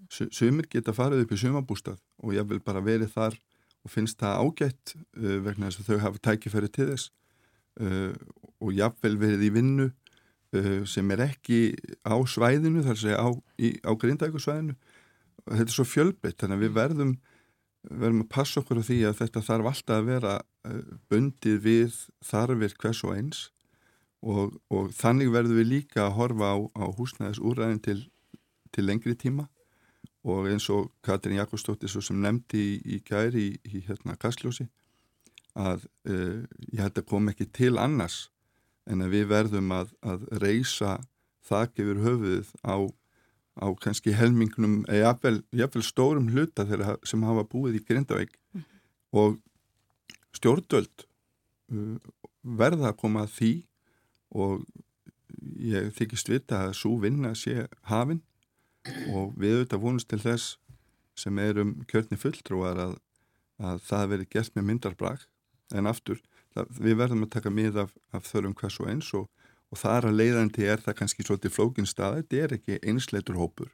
Sumir geta farið upp í sumabústað og ég vil bara verið þar og finnst það ágætt uh, vegna þess að þau hafa tækifæri til þess uh, og jáfnvel verið í vinnu uh, sem er ekki á svæðinu þar segja á, á grindækusvæðinu þetta er svo fjölbeitt þannig að við verðum verðum að passa okkur á því að þetta þarf alltaf að vera uh, bundið við þarfir hvers og eins og, og þannig verðum við líka að horfa á, á húsnæðis úræðin til, til lengri tíma og eins og Katrin Jakobsdóttir svo sem nefndi í, í gæri í, í hérna Kastljósi að uh, ég held að koma ekki til annars en að við verðum að, að reysa þakk yfir höfuðið á, á kannski helmingnum eða jafnvel, jafnvel stórum hluta þeirra sem hafa búið í Grindavík mm -hmm. og stjórnvöld uh, verða að koma að því og ég þykist vita að svo vinna sé hafinn og við auðvitað vonumst til þess sem erum kjörni fulltrúar að, að það veri gert með myndarbrag. En aftur það, við verðum að taka mið af, af þörfum hvers og eins og, og þar að leiðandi er það kannski svolítið flókin stað þetta er ekki einsleitur hópur.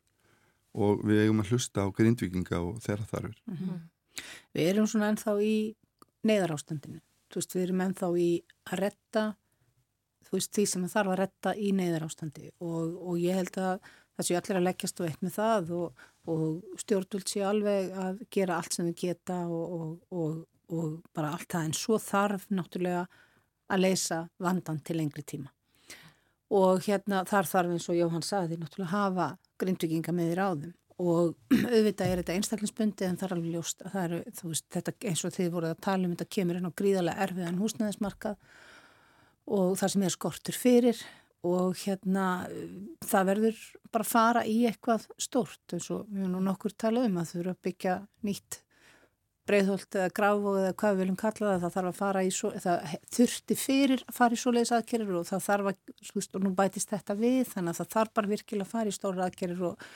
Og við eigum að hlusta á grindvikinga og þeirra þarfur mm -hmm. Við erum svona ennþá í neyðarástandinu. Veist, við erum ennþá í að retta þú veist því sem það þarf að retta í neyðarástandi og, og ég held að það séu allir að leggjast og eitt með það og, og stjórnvöld séu alveg að gera allt sem þau geta og, og, bara allt það. En svo þarf náttúrulega að leysa vandan til lengri tíma. Og hérna þar þarf eins og Jóhann saði náttúrulega hafa grindvikinga með í ráðum. Og [clears throat] auðvitað er þetta einstaklingsbundi en það er alveg ljóst að eru veist, þetta eins og þið voruð að tala um þetta kemur inn á gríðarlega erfiðan húsnæðismarkað og það sem er skortur fyrir og hérna það verður bara að fara í eitthvað stórt eins og við erum nú nokkur talað um að þau eru að byggja nýtt breyðholt eða gráfóð eða hvað við viljum kalla það það þarf að fara í svo, það þurfti fyrir að fara í svo leiðis aðgerir og það þarf að, veist, og nú bætist þetta við þannig að það þarf bara virkilega að fara í stóra aðgerir og,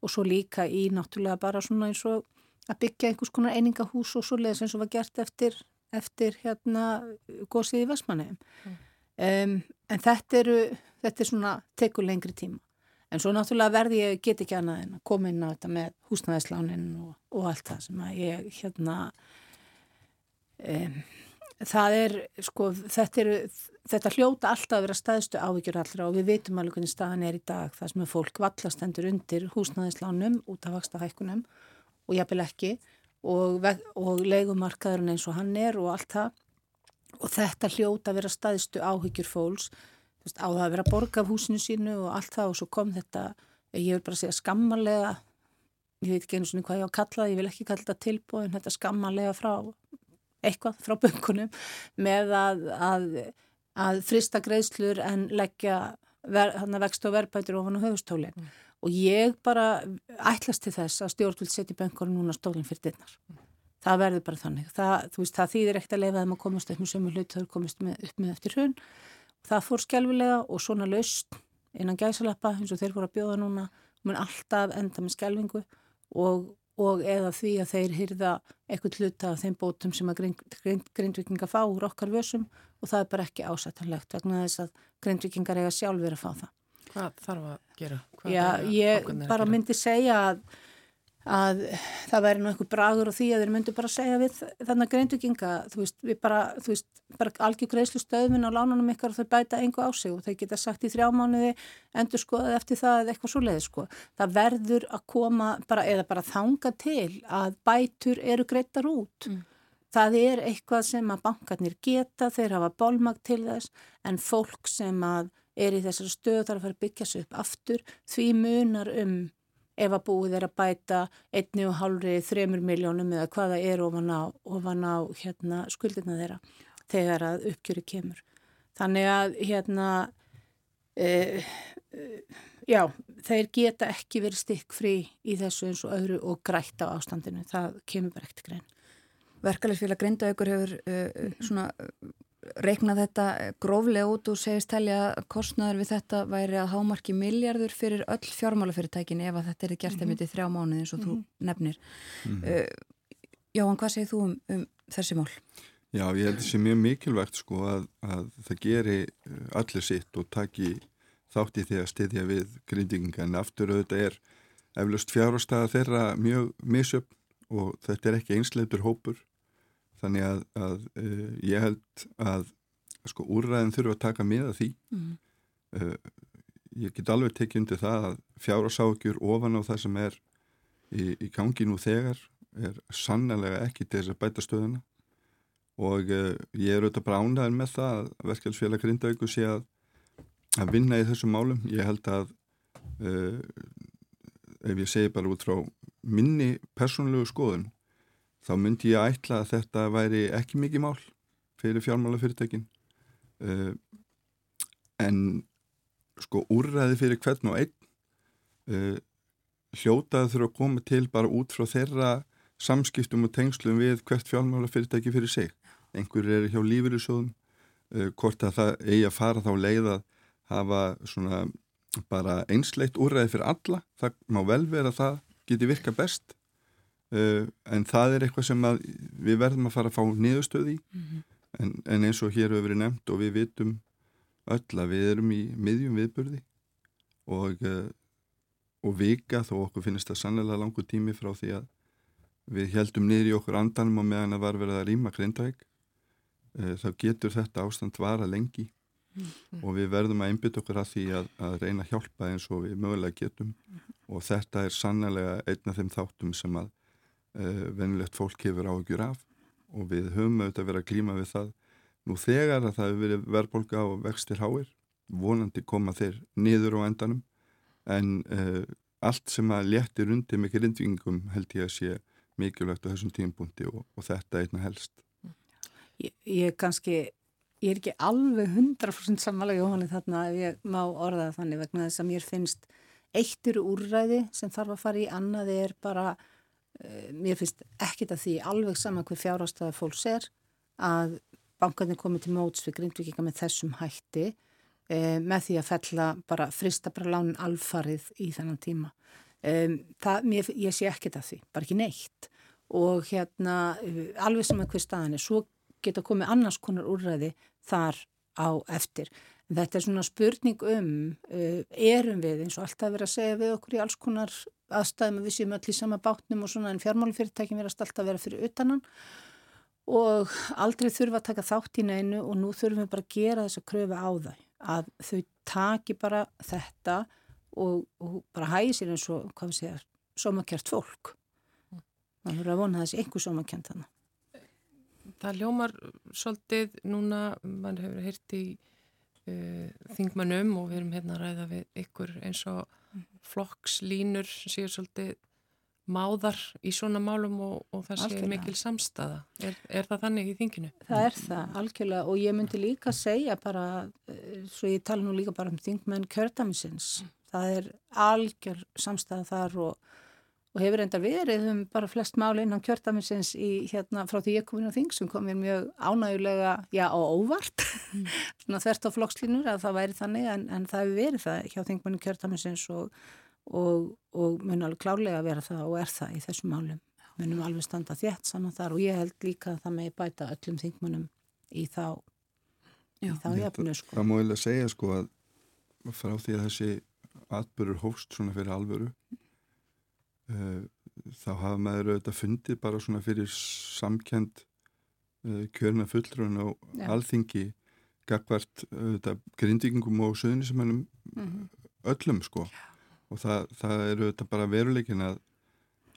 og svo líka í náttúrulega bara svona eins og að byggja einhvers konar einingahús og svo leiðis eins og var gert eftir, eftir hérna góðsið í Vestmanneum mm. Um, en þetta eru þetta er svona tekur lengri tíma. En svo náttúrulega verði ég get ekki annað en að koma inn á þetta með húsnæðislánin og, og allt það sem að ég hérna um, það er sko þetta, er, þetta hljóta alltaf að vera staðstu ávíkjur allra og við veitum alveg hvernig staðan er í dag. Það sem er fólk vallastendur undir húsnæðislánum út af vaksta hækkunum og jafnvel ekki og, og leikumarkaðurinn eins og hann er og allt það og þetta hljóta að vera staðstu ávíkjur fólks veist, á það að vera borga af húsinu sínu og allt það og svo kom þetta, ég vil bara segja skammarlega, ég veit ekki einu svona hvað ég á að kalla það, ég vil ekki kalla þetta tilbúin, þetta skammarlega frá eitthvað frá böngunum með að, að, að frista greiðslur en leggja ver, vext og verðbætur ofan á höfustólinn mm. og ég bara ætlast til þess að stjórnvöld setja böngunum núna stólinn fyrir dinnar. Það verður bara þannig. Það, veist, það þýðir ekkert að leifa þeim að komast upp með sömu hlut, þau komast með, upp með eftir hrun það fór skjálfilega og svona laust innan gæsalappa eins og þeir fór að bjóða núna mun alltaf enda með skjálfingu og, og eða því að þeir hyrða eitthvað hluta af þeim bótum sem að grind, grind, grindvikinga fá úr okkar vössum og það er bara ekki ásættanlegt vegna þess að grindvikingar eiga sjálfur að fá það. Hvað þarf að gera? Hvað Já, ég bara myndi segja að að það væri nú einhver bragur og því að þeir myndu bara segja við þannig að greinduginga, þú veist, við bara, þú veist, bara algjör greiðslu stöðminn á lánunum ykkar og þau bæta engu á sig og þau geta sagt í þrjá mánuði endur skoðað eftir það eða eitthvað svo leiði sko. Það verður að koma bara, eða bara þanga til að bætur eru greittar út. Mm. Það er eitthvað sem að bankarnir geta, þeir hafa bólmag til þess en fólk sem að er í þessari stöð þarf að fara að byggja sig upp aftur því munar um ef að búið er að bæta einni og hálfri, þremur miljónum eða hvaða er ofan á, ofan á hérna, skuldina þeirra þegar að uppgjöru kemur. Þannig að hérna, e, e, já, þeir geta ekki verið stikk frí í þessu eins og öðru og grætt á ástandinu, það kemur bara ekkert grein. Verkefælisfélag Grindavíkur hefur uh, svona reiknað þetta gróflega út og segist telja að kostnaður við þetta væri að hámarki miljardur fyrir öll fjármálafyrirtækin ef að þetta er gert mm -hmm. eftir þrjá mánuði eins og mm -hmm. þú mhm. nefnir. Mm -hmm. uh, Jáhann, hvað segir þú um, um þessi mál? Já, ég held þessi mjög mikilvægt sko að, að það geri allir sitt og taki þátt í því að styðja við grindinga en aftur auðvitað er eflust fjárhastæða þeirra mjög misjöfn og þetta er ekki einsleitur hópur þannig að, að uh, ég held að sko úrræðin þurfa að taka með að því. Mm. uh, ég get alveg tekið undir það að fjárasákjur ofan á það sem er í, í gangi nú þegar er sannlega ekki til þess að bæta stöðuna. Og uh, ég er auðvitað ánæðin með það að verkefælsfélag Grindavíku sé að, að vinna í þessum málum. Ég held að ef ég segi bara út frá minni persónulegu skoðun þá myndi ég að ætla að þetta væri ekki mikið mál fyrir fjármálafyrirtekin uh, en sko úrræði fyrir hvern og einn uh, hljótaði þurfa að koma til bara út frá þeirra samskiptum og tengslum við hvert fjármálafyrirtæki fyrir sig. Einhver er hjá lífyrirsjóðum uh, hvort að það eigi að fara þá leið að hafa svona bara einsleitt úrræði fyrir alla það má vel vera að það geti virka best uh, en það er eitthvað sem við verðum að fara að fá niðurstöði mm -hmm. en, en eins og hér hefur verið nefnt og við vitum öll að við erum í miðjum viðburði og, uh, og vika þó okkur finnst það sannlega langu tími frá því að við heldum niður í okkur andanum og meðan að var verið að rýma grindæk uh, þá getur þetta ástand vara lengi mm -hmm. og við verðum að einbytta okkur að því að, að reyna að hjálpa eins og við mögulega getum mm -hmm. og þetta er sannlega einn af þeim þáttum sem að venilegt fólk hefur áhugjur af og við höfum auðvitað verið að klíma við það. Nú þegar að það hefur verið verðbolga og vextir háir vonandi koma þeir niður á endanum. En uh, allt sem að léttir undir með grindvingum held ég að sé mikilvægt á þessum tímbúndi og, og þetta einna helst. Ég, ég kannski ég er ekki alveg 100% samanlega Jóhanni þarna ef ég má orða þannig vegna þess að mér finnst eittur úrræði sem þarf að fara í annaði er bara mér finnst ekkit að því alveg saman hver fjárhástöða fólks er að bankarnir komið til móts við grindvikinga með þessum hætti uh, með því að fella bara frista bara lánin alfarið í þennan tíma um, það, mér, ég sé ekkit að því, bara ekki neitt og hérna alveg saman hver staðan er svo geta komið annars konar úrræði þar á eftir. Þetta er svona spurning um, erum við eins og alltaf verið að segja við okkur í alls konar aðstæðum að við séum öll í sama bátnum og svona en fjármálufyrirtækin verðast alltaf að vera fyrir utannan og aldrei þurfa að taka þátt í neinu og nú þurfum við bara að gera þess að kröfu á það að þau taki bara þetta og, og bara hægi sér eins og, hvað við segja, somakjart fólk. Það verður að vona þessi einhver somakjart þannig það ljómar svolítið núna, mann hefur heyrt í uh, þingmannum og við erum hérna að ræða við ykkur eins og mhm. flokkslínur séu svolítið máðar í svona málum og, og það sé mikil samstaða. Er, er það þannig í þinginu? Það er það, algjörlega og ég myndi líka segja bara, eh, svo ég tala nú líka bara um þingmenn kjördamisins, mm. það er algjör samstaða þar og og hefur enda verið um bara flest máli innan kjörtaminsins í hérna frá því ég kom inn á þing sem kom mér mjög ánægulega, já á óvart mm. [laughs] svona þvert á flokkslínur að það væri þannig en, en það hefur verið það hjá þingmennu kjörtaminsins og, og, og mun alveg klárlega að vera það og er það í þessum málum munum alveg standa þétt saman þar og ég held líka að það megi bæta öllum þingmennum í þá já, í þá jafnu sko. Það múið að segja sko að frá því að þessi atbyrgur hófst svona fyrir alvöru Eh, þá hafa maður auðvitað fundið bara svona fyrir samkend eh, kjörna fullrun á ja. alþingi gagvart grindingum og söðunisemennum mm -hmm. öllum sko ja. og það, það er auðvitað bara veruleikin að,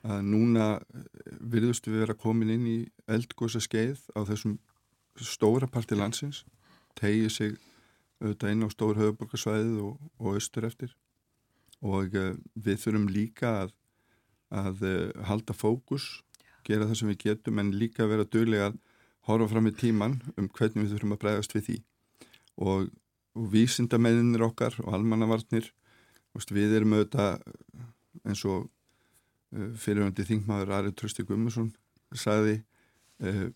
að núna eh, virðustu við vera komin inn í eldgósa skeið á þessum stóra parti landsins tegið sig auðvitað inn á stór höfuborgarsvæðið og, og austur eftir og við þurfum líka að að uh, halda fókus, gera það sem við getum en líka vera dögulega að horfa fram í tíman um hvernig við þurfum að bregðast við því og, og vísindamenninir okkar og almannavarnir við erum auðvitað eins og uh, fyrirhandi þingmaður Ari Trösti Gummarsson sagði uh,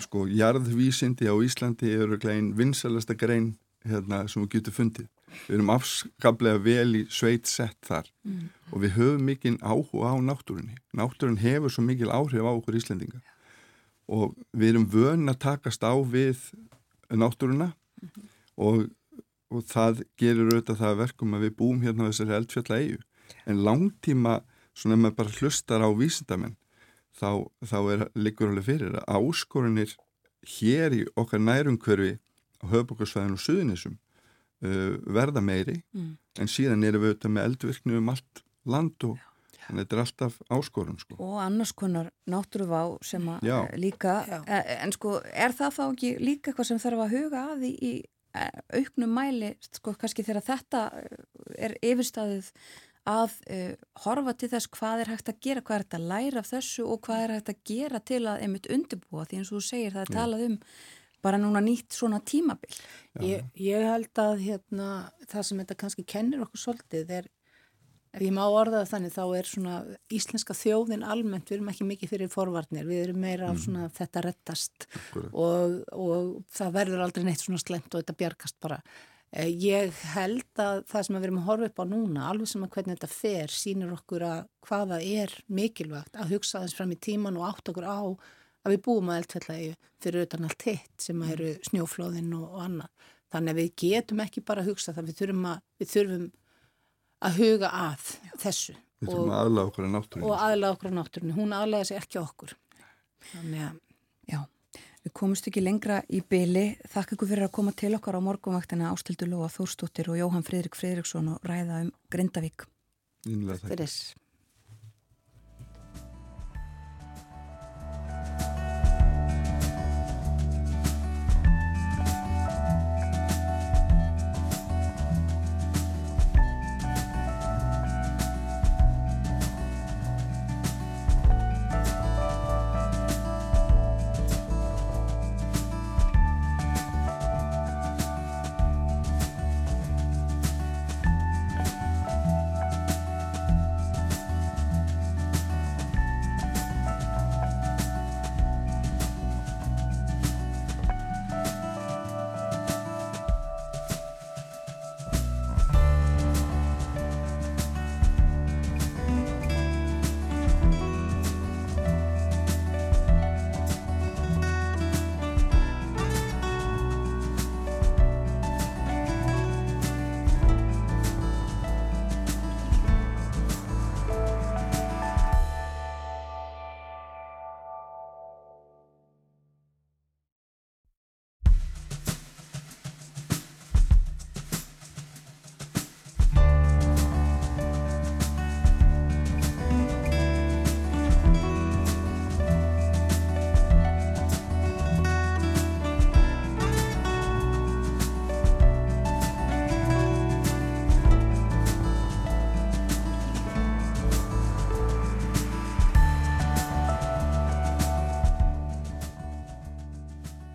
sko jarðvísindi á Íslandi eru einn vinsalasta grein hérna, sem við getum fundið. Við erum afskaplega vel í sveit sett þar mm. og við höfum mikinn áhuga á náttúrunni. Náttúrun hefur svo mikil áhrif á okkur Íslendinga og við erum vön að takast á við náttúruna mm -hmm. og, og það gerur auðvitað það verkum að við búum hérna á þessari eldfjalla eigu. En langtíma, svona ef maður bara hlustar á vísindamenn, þá, þá er líkur alveg fyrir að áskorunir hér í okkar nærumkverfi á höfbókarsvæðinu og suðunisum uh, verða meiri mm. en síðan erum við auðvitað með eldvirkni um allt land og en þetta er alltaf áskorun sko. og annars konar náttúruvá sem að Já. líka Já. E, en sko er það þá ekki líka eitthvað sem þarf að huga að í, í e, auknum mæli sko kannski þegar þetta er yfirstaðið að uh, horfa til þess hvað er hægt að gera, hvað er hægt að læra af þessu og hvað er hægt að gera til að einmitt undirbúa því eins og þú segir það er talað um bara núna nýtt svona tímabill. Ég, ég held að hérna, það sem þetta kannski kennir okkur svolítið er, ef ég má orðaða þannig, þá er svona íslenska þjóðin almennt, við erum ekki mikið fyrir forvarnir, við erum meira mm. svona mm. þetta rettast og, og það verður aldrei neitt svona slemt og þetta bjargast bara. Eh, ég held að það sem við erum að horfa upp á núna, alveg sem að hvernig þetta fer, sínir okkur að hvaða er mikilvægt að hugsa þess fram í tíman og átt okkur á að við búum að eldfellagi fyrir utan allt hitt sem eru snjóflóðin og, og annað. Þannig að við getum ekki bara að hugsa það, við þurfum að, við þurfum að huga að þessu. Við þurfum og, að aðlaða okkur á náttúrunni. Og aðlaða okkur á náttúrunni, hún aðlaða sér ekki okkur. Þannig að, já, við komumst ekki lengra í byli. Þakk ykkur fyrir að koma til okkar á morgunvaktina Ástildur Lóa Þórstóttir og Jóhann Fridrik Fridriksson og ræða um Grindavík. Innlega þakk.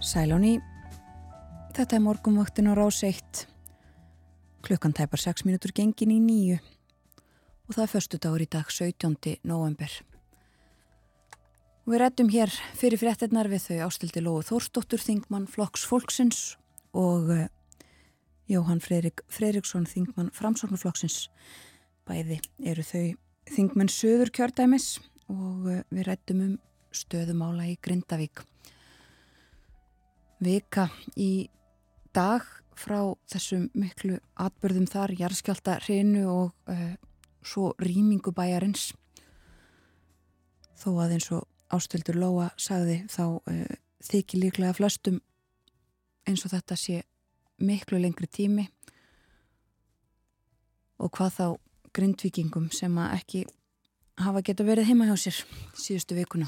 Sælóni, þetta er morgumvaktin á rás 1. Klukkan tæpar 6 minútur gengin í nýju og það er förstu dagur í dag 17. november. Og við réttum hér fyrir fréttinnar við þau ástildi Lóðu Þórsdóttur Þingmann Flokks Folksins og uh, Jóhann Freirik, Freiriksson Þingmann Framsóknarflokksins. Bæði eru þau Þingmann Söður kjördæmis og uh, við réttum um stöðumála í Grindavík vika í dag frá þessum miklu atbörðum þar, jarðskjálta hreinu og uh, svo rýmingu bæjarins. Þó að eins og Ástildur Lóa sagði þá uh, þykir líklega flestum eins og þetta sé miklu lengri tími. Og hvað þá grindvikingum sem að ekki hafa geta verið heima hjá sér síðustu vikuna.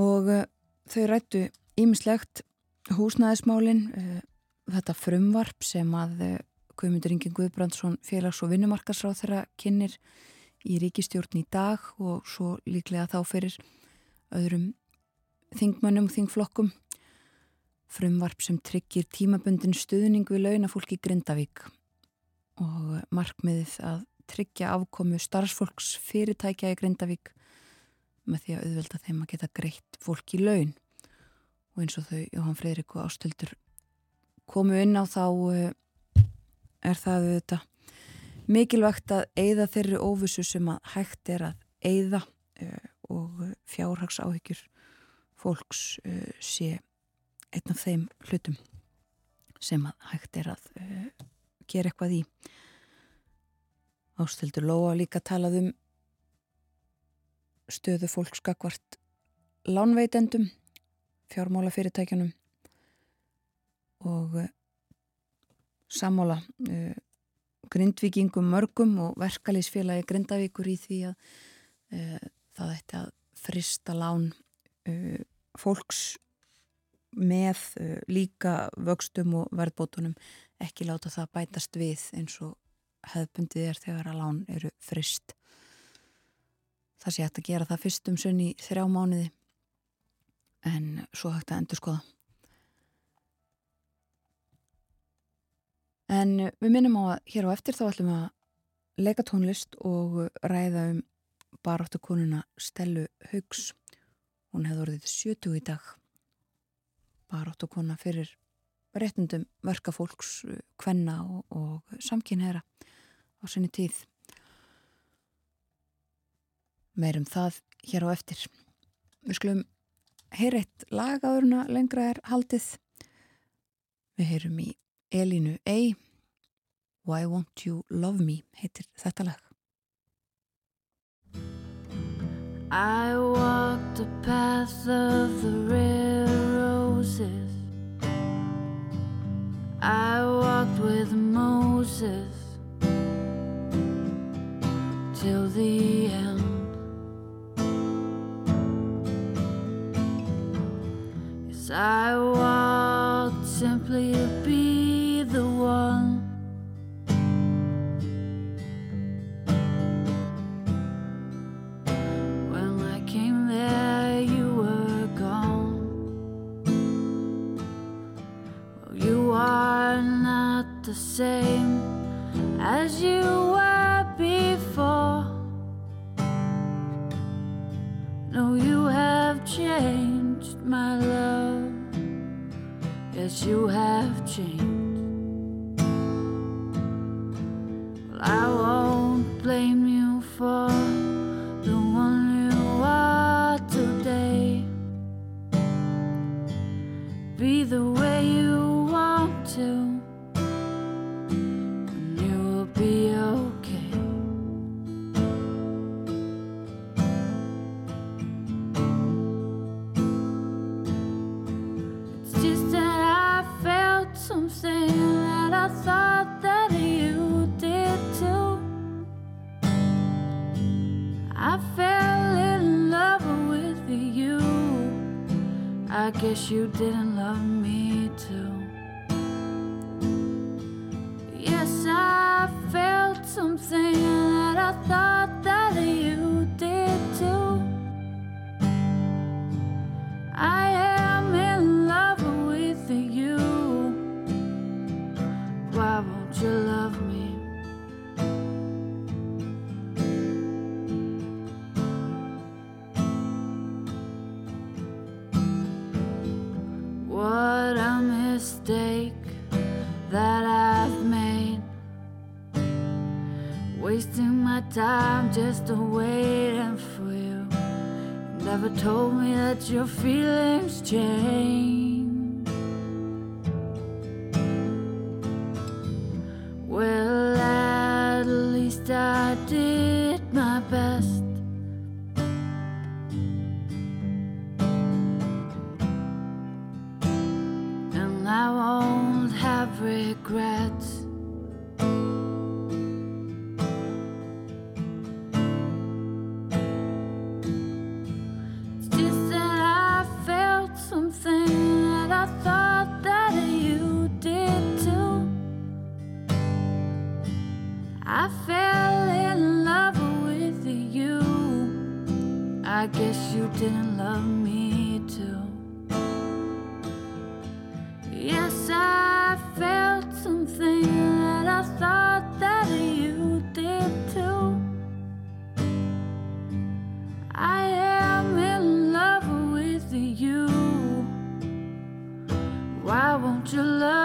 Og uh, Þau rættu ímislegt húsnæðismálin, uh, þetta frumvarp sem að uh, Guðmundur Ingi Guðbrandsson félags- og vinnumarkasráð þeirra kynir í ríkistjórn í dag og svo líklega þá fyrir öðrum þingmönnum og þingflokkum. Frumvarp sem tryggir tímabundin stuðning við launafólki Grindavík og markmiðið að tryggja afkomu starfsfólks fyrirtækja í Grindavík með því að auðvelda þeim að geta greitt fólk í laun. Og eins og þau Jóhann Freyrík og Ástildur komu inn á þá eh, er það auðvitað mikilvægt að eigða þeirri óvissu sem að hægt er að eigða eh, og fjárhagsáhyggjur fólks eh, sé einn af þeim hlutum sem að hægt er að gera eitthvað í. Ástildur Lóa líka talað um stöðu fólkskakvart lánveitendum, fjármálafyrirtækjunum og uh, sammála uh, grindvikingum mörgum og verkalýsfélagi Grindavíkur í því að uh, það ætti að frista lán fólks með líka vöxtum og verðbótunum ekki láta það bætast við eins og hefðbundið er þegar að lán eru frist það sé hægt að gera það fyrst um sunni þrjá mánuði en svo hægt að endur skoða. En við minnum á að hér á eftir þá ætlum við að leika tónlist og ræða um baráttu konuna Stellu Haugs. Hún hefði orðið 70 í dag. Baráttu kona fyrir réttundum verkafólks, kvenna og, og samkynhera á sinni tíð meirum það hér á eftir. Við skulum heyra eitt lagaðurna lengra er haldið. Við heyrum í Elinu A. Why Won't You Love Me heitir þetta lag. I walked the path of the red roses I walked with Moses till the end I walked simply to be the one. When I came there, you were gone. Well, you are not the same you have changed. Guess you didn't love me fell in love with you. I guess you didn't love me too. Yes, I felt something that I thought that you did too. I am in love with you. Why won't you love?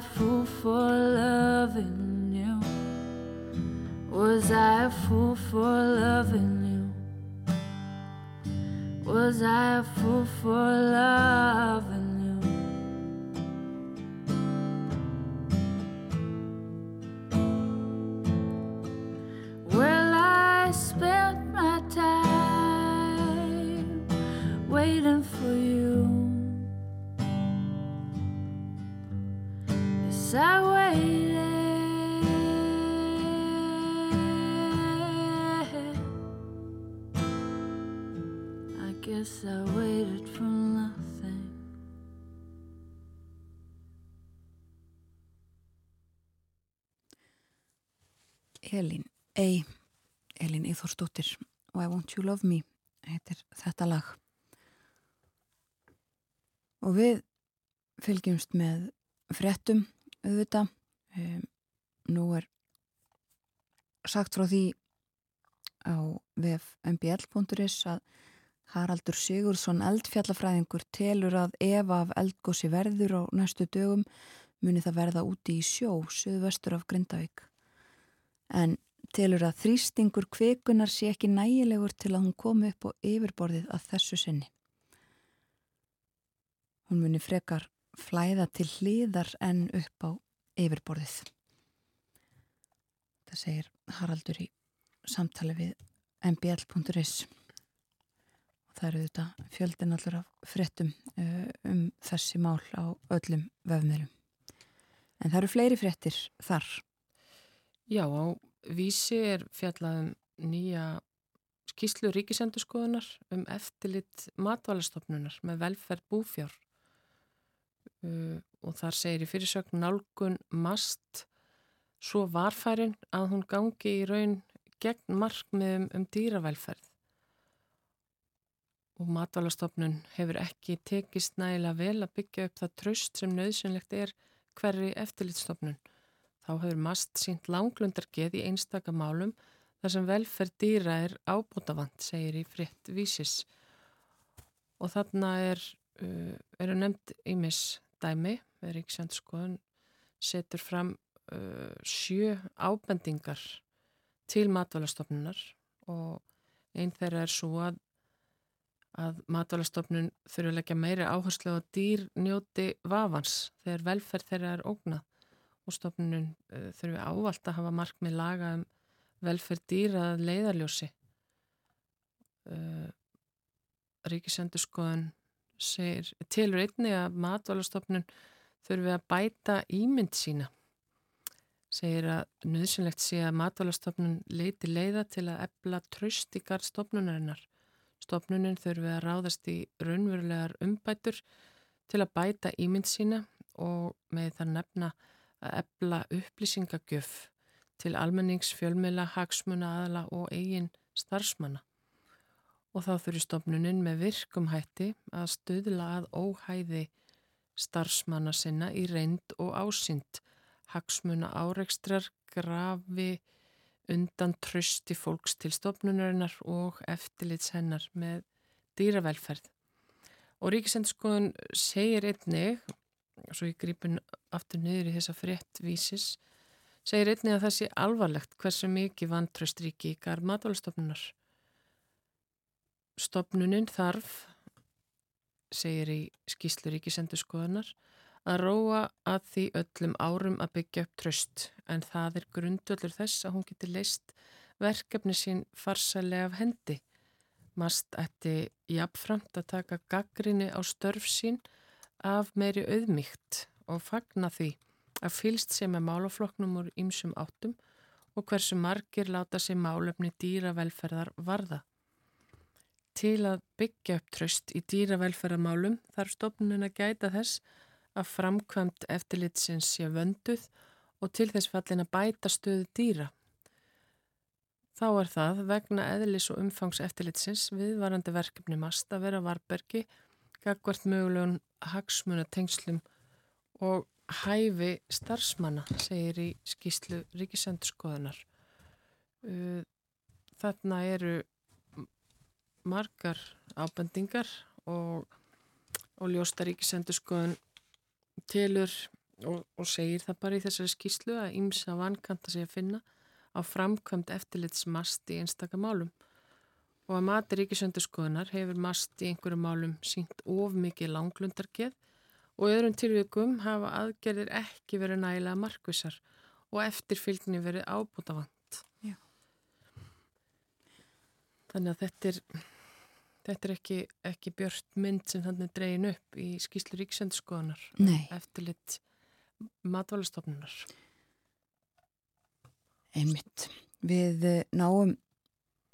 Fool for loving you? Was I a fool for loving you? Was I a fool for loving Yes, I waited. I guess I waited for nothing. Elín Ei, Elín Íþórsdóttir Why Won't You Love Me heitir þetta lag og við fylgjumst með fréttum auðvitað um, nú er sagt frá því á vef mbl.is að Haraldur Sigurðsson eldfjallafræðingur telur að ef af eldgósi verður á næstu dögum muni það verða úti í sjó söðvestur af Grindavík en telur að þrýstingur kvikunar sé ekki nægilegur til að hún komi upp á yfirborðið að þessu sinni. Hún muni frekar flæða til hliðar en upp á yfirborðið. Það segir Haraldur í samtali við mbl.is og það eru þetta fjöldin allur af fréttum uh, um þessi mál á öllum vefmiðlum. En það eru fleiri fréttir þar. Já, á vísi er fjallaðum nýja skýslu ríkisendurskoðunar um eftirlit matvælastofnunar með velferð búfjár uh, og þar segir í fyrirsögn nálgun mast svo varfærin að hún gangi í raun gegn markmiðum um dýravelferð og matvælastofnun hefur ekki tekist nægilega vel að byggja upp það tröst sem nöðsynlegt er hverri eftirlitstofnun. Þá hefur mast sínt langlundargeð í einstaka málum þar sem velferð dýra er ábútafant, segir í fritt vísis. Og þarna er, uh, eru nefnd ímis dæmi, Ríksjöndsskoðun setur fram uh, sjö ábendingar til matvælastofnunar og einn þeirra er svo að að matvælastofnun þurfa að leggja meiri áherslu á dýr njóti vafans þegar velferð þeirra er ógnað og stofnunum uh, þurfi ávalt að hafa markmið laga um velferð dýra leiðarljósi. Uh, Ríkisendurskoðan segir, tilur einni að matvælastofnun þurfi að bæta ímynd sína. Segir að nöðsynlegt sé að matvælastofnun leiti leiða til að ebla tröst í garð stofnunarinnar. Stofnunin þurfi að ráðast í raunverulegar umbætur til að bæta ímynd sína og með það nefna að ebla upplýsingagjöf til almennings, fjölmila, hagsmuna, aðala og eigin starfsmanna. Og þá þurfi stofnunin með virkum hætti að stöðla að óhæði starfsmanna sinna í reynd og ásýnd, hagsmuna áreikstrar, grafi, undan trösti fólks til stofnunarinnar og eftirlits hennar með dýravelferð. Og Ríkisendurskoðun segir einnig, svo ég grípun aftur niður í þessa fréttvísis, segir einnig að það sé alvarlegt hversu mikið vantröst ríki í garð Stofnunin þarf, segir í skýslu Ríkisendurskoðunar, að róa að því öllum árum að byggja upp tröst en það er grundvöldur þess að hún getur leist verkefni sín farsalega af hendi. Mast ætti jafnframt að taka gaggrinni á störf sín af meiri auðmygt og fagna því að fylst sé með málafloknum úr ýmsum áttum og hversu margir láta sér málefni dýravelferðar varða. Til að byggja upp tröst í dýravelferðarmálum þarf stofnun að gæta þess að framkvæmt eftirlitsins sé vönduð og til þess fallin að bæta stöðu dýra. Þá er það vegna eðlis og umfangs eftirlitsins viðvarandi verkefni mast að vera varbergi, gagvart mögulegun hagsmuna tengslum og hæfi starfsmanna, segir í skýslu Ríkisendurskoðunar. Þarna eru margar ábendingar og, og ljósta Ríkisendurskoðun tilur og, og segir það bara í þessari skýslu að ímsa vankanta sig að finna á framkvæmt eftirlitsmast í einstakka málum og að mati ríkisöndurskoðunar hefur mast í einhverju málum sínt of mikið langlundargeð og öðrum tilvíkum hafa aðgerðir ekki verið nægilega markvisar og eftirfylgni verið ábútafant. Já. Þannig að þetta er, þetta er ekki, ekki björnt mynd sem þannig dreyin upp í skýslu ríkisöndurskoðunar Nei. eftirlit matvælastofnunar. Einmitt. Við eh, náum,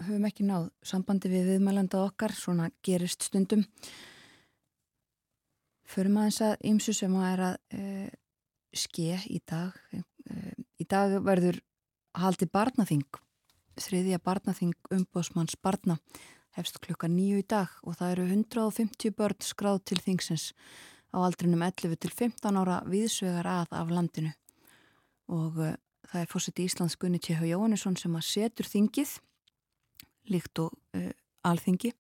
höfum ekki náð sambandi við viðmælanda okkar, svona gerist stundum. Förum aðeins að ymsu sem að er að uh, ske í dag. Uh, í dag verður haldi barnaþing, þriðja barnaþing umbóðsmanns barna, hefst klukka nýju í dag og það eru 150 börn skráð til þingsins á aldrinum 11 til 15 ára viðsvegar að af landinu og uh, það er fórseti Íslands Gunni T.H. Jóhannesson sem að setur þingið líkt og uh, alþingi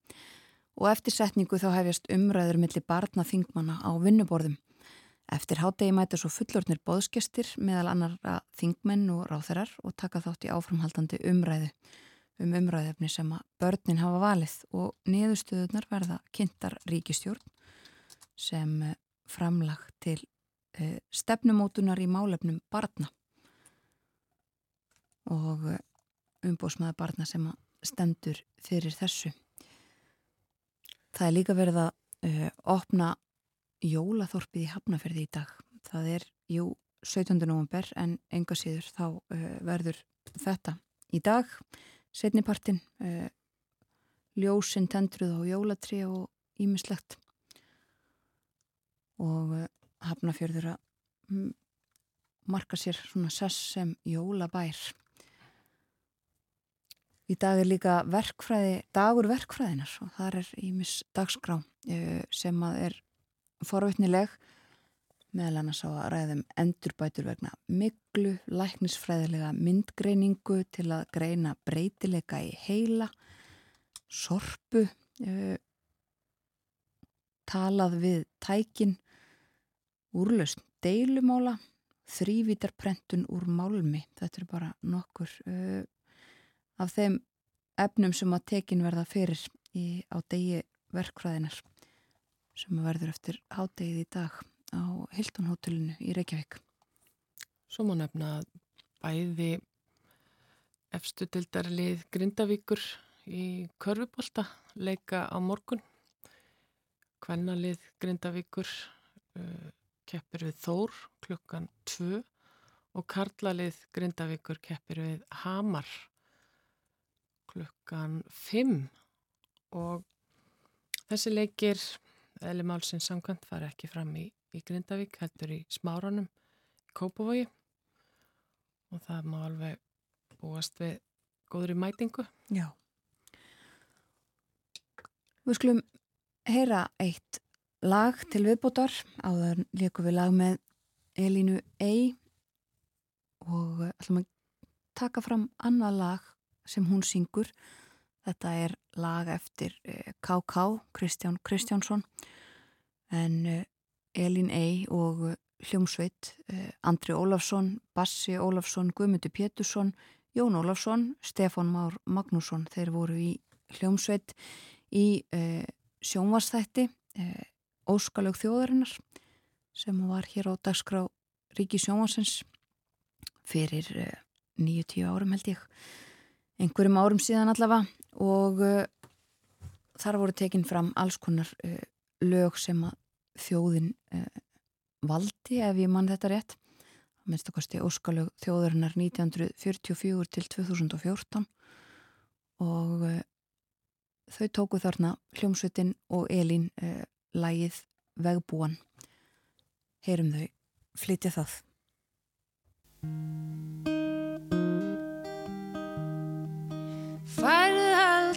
og eftir setningu þá hefjast umræður millir barna þingmanna á vinnuborðum. Eftir hádegi mæta svo fullornir boðskestir meðal annara þingmenn og ráþerar og taka þátt í áframhaldandi umræðu um umræðefni sem að börnin hafa valið og niðurstöðunar verða kynntar ríkistjórn sem uh, framlag til uh, stefnumótunar í málefnum barna og umbósmaður barna sem stendur fyrir þessu. Það er líka verið að opna jólaþorpið í Hafnaferði í dag. Það er, jú, 17. november en enga síður þá verður þetta í dag, setnipartin, uh, ljósinn tendruð á jólatri og ímislegt og Hafnafjörður að marka sér svona sess sem jólabær. Í dag er líka verkfræði, dagur verkfræðinar og þar er ímis dagskrá sem að er forvitnileg meðal annars á að ræðum endurbætur vegna miklu, læknisfræðilega myndgreiningu til að greina breytileika í heila, sorpu, talað við tækin, úrlaust deilumála, þrývítarprentun úr málmi. Þetta er bara nokkur uh, af þeim efnum sem að tekin verða fyrir í, á degi verkfræðinar sem verður eftir hádegið í dag á Hilton hótelinu í Reykjavík. Svo má nefna bæði efstu dildarlið Grindavíkur í Körfubólta leika á morgun. Kvennalið Grindavíkur uh, keppir við Þór klukkan 2 og Karlalið Grindavíkur keppir við Hamar klukkan 5 og þessi leikir eðli málsins samkvæmt fara ekki fram í, í Grindavík, heldur í Smáranum Kópavogi og það má alveg búast við góður í mætingu. Já. Við skulum heyra eitt lag til viðbútar áður leikum við lag með Elínu Ey og ætlum að taka fram annað lag sem hún syngur þetta er lag eftir K.K. Kristján Kristjánsson en Elín Ey og Hljómsveit Andri Ólafsson, Bassi Ólafsson Guðmundi Pétursson, Jón Ólafsson Stefán Már Magnússon. Þeir voru í Hljómsveit í uh, sjónvarsþætti uh, Óskalög þjóðarinnar sem var hér á dagskrá Ríki Sjónvarsins fyrir uh, 9-10 árum held ég. Einhverjum árum síðan allavega og uh, þar voru tekin fram alls konar uh, lög sem að þjóðin uh, valdi ef ég mann þetta rétt. Að kosti óskalög þjóðarinnar 1944 til 2014 og þau tóku þarna hljómsveitin og Elín lægið Vegbúan. Heyrum þau flytja það.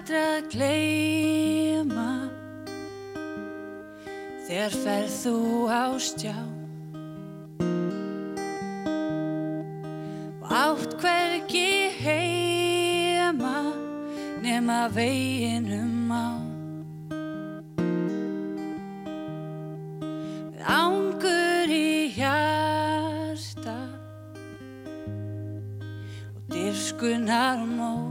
Aldrei að gleima Þegar ferð þú á stjá. Og átt hvergi heima Nema veginum á. Ángur í hjarta Og dyrskunar og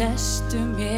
sestu mér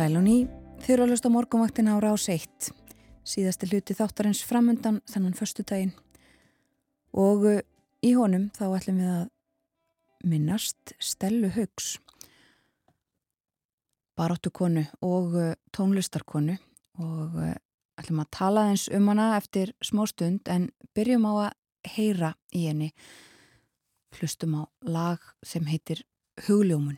Sælóni, þurra að hlusta morgunvaktina á rás 1 síðasti hluti þáttarins framundan þennan förstu daginn og uh, í honum þá ætlum við að minnast Stellu Haugs baróttukonu og uh, tónlistarkonu. Og uh, ætlum að tala eins um hana eftir smá stund en byrjum á að heyra í henni. Hlustum á lag sem heitir Hugljómun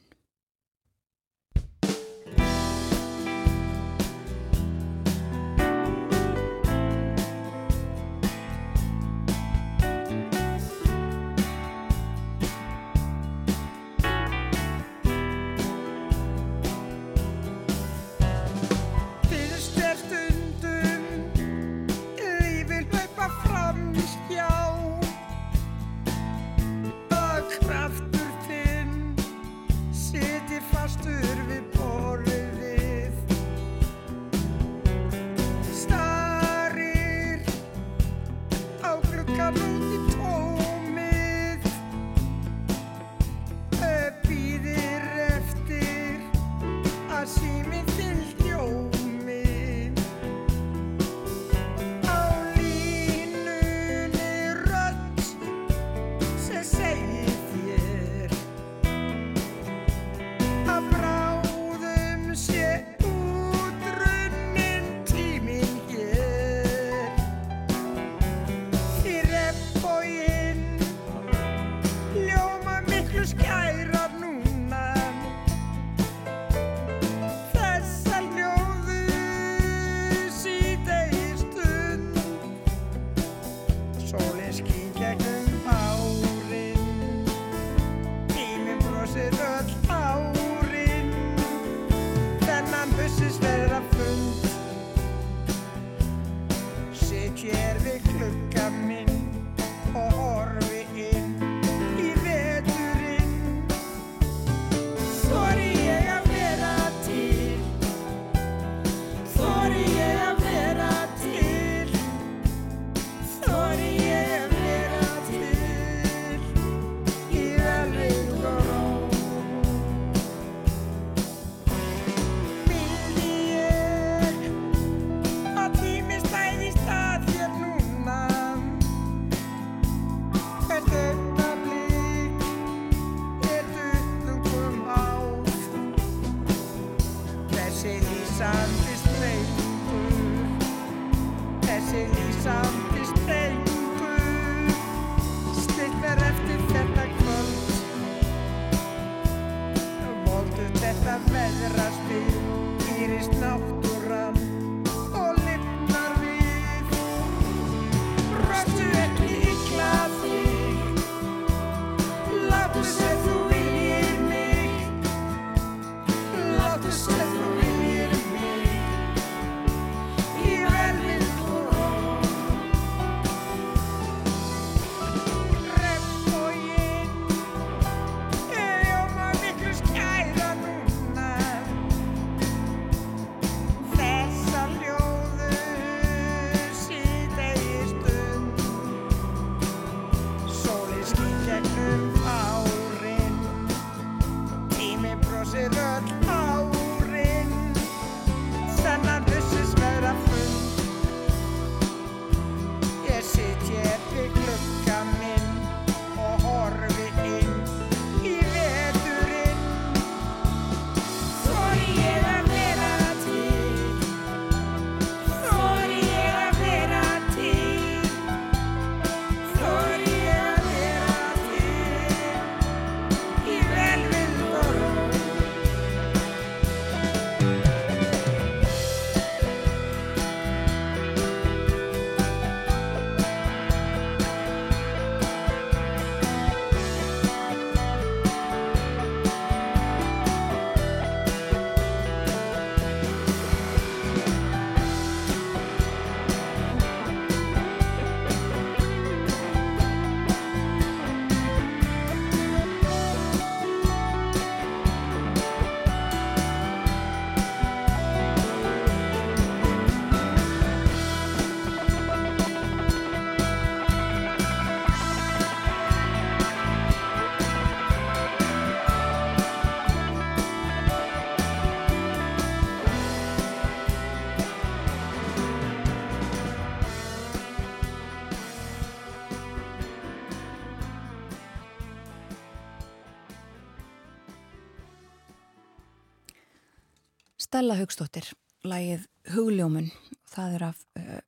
Stella Haugstóttir, lægið Hugljómun. Það er af uh,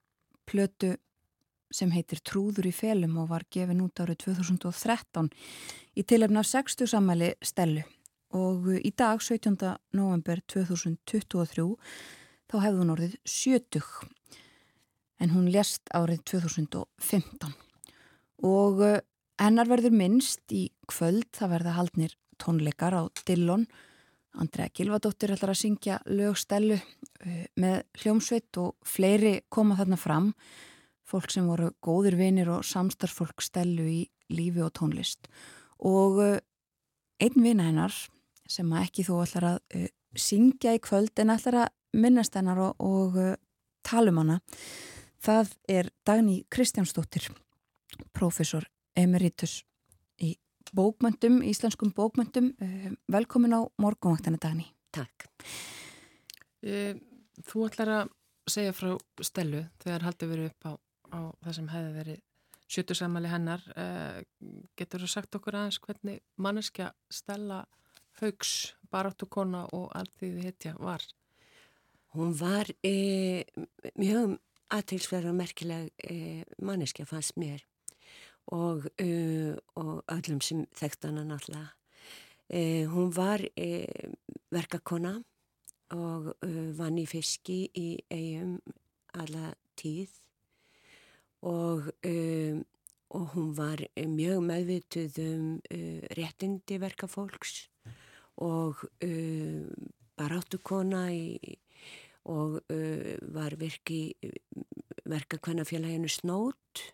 plötu sem heitir Trúður í felum og var gefin út árið 2013 í tilefna 60 sammæli Stellu og uh, í dag 17. november 2023 þá hefði hún orðið 70 en hún lést árið 2015 og uh, hennar verður minnst í kvöld það verða haldnir tónleikar á Dillon Andrea Gilvadóttir ætlar að syngja lögstelu eh, með hljómsveit og fleiri koma þarna fram. Fólk sem voru góðir vinir og samstarfsfólk stelu í lífi og tónlist. Og eh, einn vina hennar sem ekki þó ætlar að uh, syngja í kvöld en ætlar að minnast hennar og, og uh, tala um hana það er Dagný Kristjánsdóttir profesor emeritus í bókmöndum, íslenskum bókmöndum. Eh, velkomin á morgunvaktana dagni. Takk. E, þú ætlar að segja frá Stellu þegar haldið verið upp á, á það sem hefði verið sjötursamali hennar. E, getur þú sagt okkur aðeins hvernig manneskja Stella Haugs, baráttu kona og allt því þið hetja var? Hún var e, mjög aðtilsverð og merkileg manneskja fannst mér og, uh, og öllum sem þekkt hana náttúrulega. Uh, hún var uh, verkakona og vann í fiski í eigum alla tíð og, og hún var mjög meðvituð um réttindi verkafólks og baráttukona í, og var virki verka kvennafélaginu Snót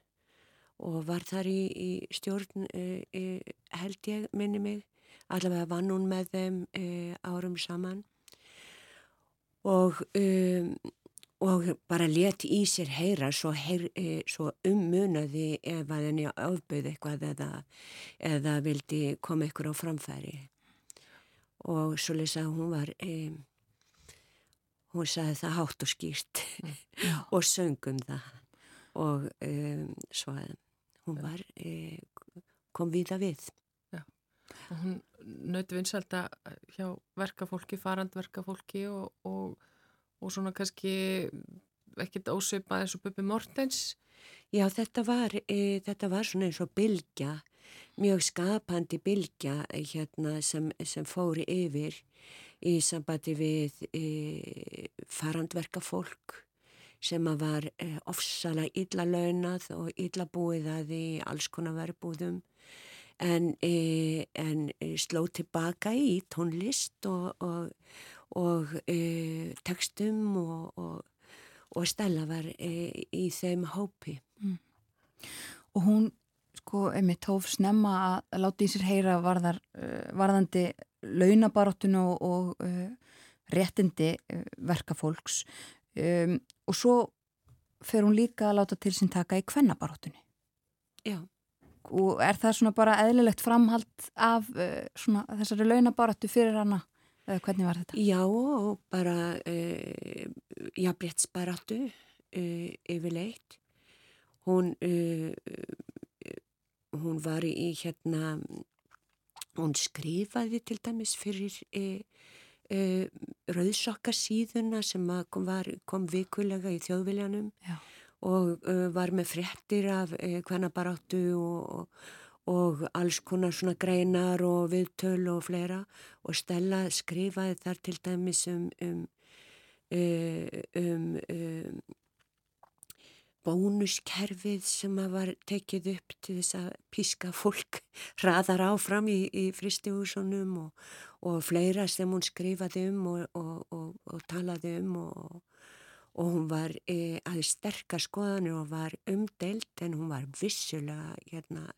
og var þar í, í stjórn uh, held ég minni mig. Allavega vann hún með þeim uh, árum saman. Og um, og bara let í sér heyra svo, heyr, e, svo ummunaði ef að henni ábyrði eitthvað eða, eða vildi koma ykkur á framfæri. Og svo lesa hún var e, hún sagði það hátt og skýrt mm. [laughs] og söngum það og e, svo að hún var e, kom við að við. Já. og hún nöyti vinsalda hjá verkafólki, farandverkafólki og, og og svona kannski ekkert ósveipað eins og Bubi Mortens. Já, þetta var, e, þetta var svona eins og bylgja, mjög skapandi bylgja hérna, sem, sem fóri yfir í sambandi við e, farandverka sem var e, ofsala illa launað og illa búið að í alls konar verðbúðum en, e, en e, sló tilbaka í tónlist og, og, og e, tekstum og, og, Stella var e, í þeim hópi. Mm. Og hún sko einmitt tóf snemma að láta í sér heyra varðar, varðandi launabaróttun og, réttindi verkafólks um, og svo fer hún líka að láta til sín taka í kvennabaróttunni. Já. Og er það svona bara eðlilegt framhald af svona, þessari launabaróttu fyrir hana? Eða hvernig var þetta? Já, bara uh, jafnbrettsbaráttu uh, yfirleitt. Hún, uh, hún var í hérna, hún skrifaði til dæmis fyrir rauðsokkarsíðuna sem kom, var, kom vikulega í þjóðviljanum Já. og var með frettir af hvernig baráttu og, og og alls konar svona greinar og viðtöl og fleira og Stella skrifaði þar til dæmis um, um, eh, um, um bónuskerfið sem var tekið upp til þess að píska fólk [laughs] hraðar áfram í, í fristihúsunum og, og fleira sem hún skrifaði um og, og, og talaði um og hún var e, aðeins sterkar skoðanir og var umdelt en hún var vissulega hérna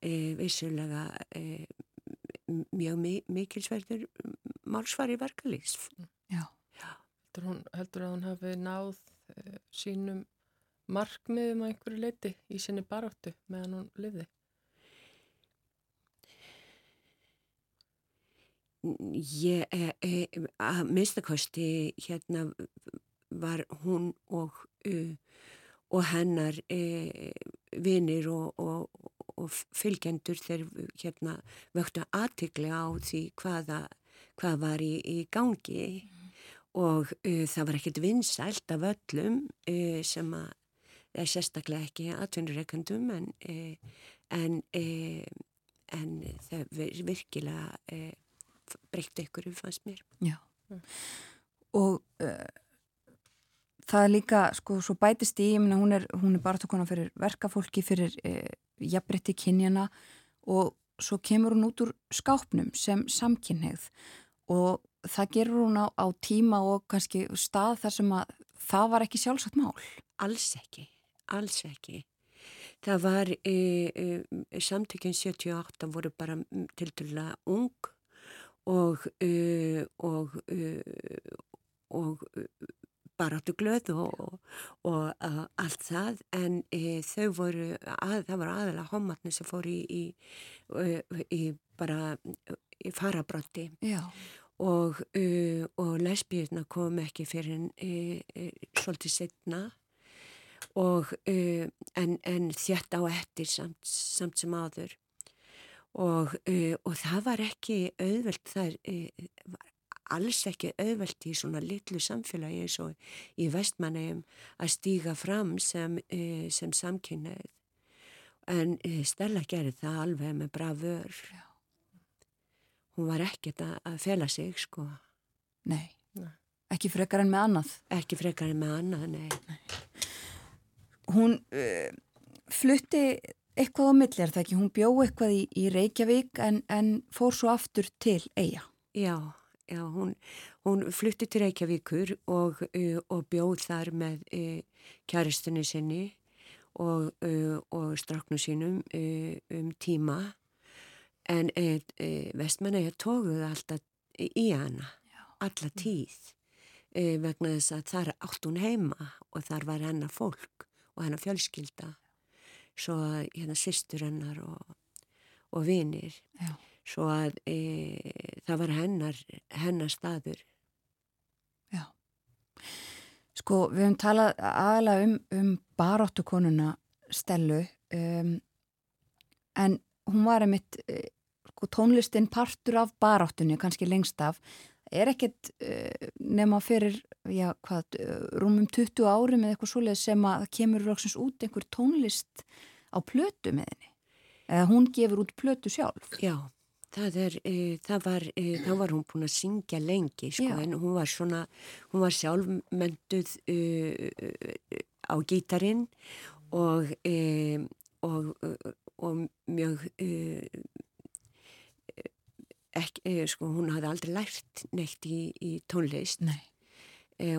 e, vissulega e, mjög mikilsverður málsvar í verkalýs Já. Já. Heldur, hún, heldur að hún hafi náð e, sínum markmiðum að einhverju leiti í sinni baráttu meðan hún lifði Ég e, e, að minnstakosti hérna var hún og uh, og hennar e, vinir og, og, og fylgjendur þeir hérna vöktu aðtikli á því hvaða, hvað var í, í gangi mm. og uh, það var ekkert vinsælt af öllum uh, sem að er sérstaklega ekki atvinnureikandum en, uh, en, en það virkilega breytti ykkur fannst mér. Já mm. og það er líka, sko, svo bætist í, ég minna, hún er, hún er bara tókona fyrir verkafólki, fyrir e, jafnbretti kynjana og svo kemur hún út úr skápnum sem samkynneið og það gerur hún á, á tíma og kannski stað þar sem að það var ekki sjálfsagt mál. Alls ekki, alls ekki. Það var, e, e, samtökjum 78 voru bara til dæla ung og, e, og, e, og baráttu glöð og, og, og uh, allt það. En e, þau voru, að, það voru aðalega homatni sem fór í, í, í, í bara í farabrotti og, uh, og lesbíðuna kom ekki fyrir en svolítið setna og en, en þjætt á ettir samt, samt sem áður og það var ekki auðvelt það var alls ekki auðvelt í svona litlu samfélagi eins og í vestmannegjum að stíga fram sem, e, sem samkynneið. En Stella gerir það alveg með bravör. Já. Hún var ekkert að, að fela sig, sko. Nei. nei, ekki frekar en með annað. Ekki frekar en með annað, nei. nei. Hún uh, flutti eitthvað á millir, það ekki? Hún bjó eitthvað í, í Reykjavík en, en fór svo aftur til Eija. Já já, hún, hún flutti til Reykjavíkur og, uh, og bjóð þar með uh, kjæristunni sinni og, uh, og stráknu sínum um tíma en vestmanni tókuð alltaf í hana alla tíð vegna þess að þar átt hún heima og þar var hennar fólk og hennar fjölskylda svo að hérna sýstur hennar og, og vinir Já svo að e, það var hennar, hennar staður. Já. Sko, við höfum talað aðalega um, um baráttukonuna Stellu um, en hún var einmitt e, sko, tónlistin partur af baráttunni, kannski lengst af er ekkert e, nema fyrir já, hvað, rúmum 20 ári með eitthvað svoleið sem að það kemur rauksins út einhver tónlist á plötu með henni eða hún gefur út plötu sjálf. Já. Það er, e, það var, e, þá var hún búin að syngja lengi sko en hún var svona, hún var sjálfmönduð e, á gítarin og, og, og mjög, ekki, sko hún hafði aldrei lært neitt í, í tónlist Nei.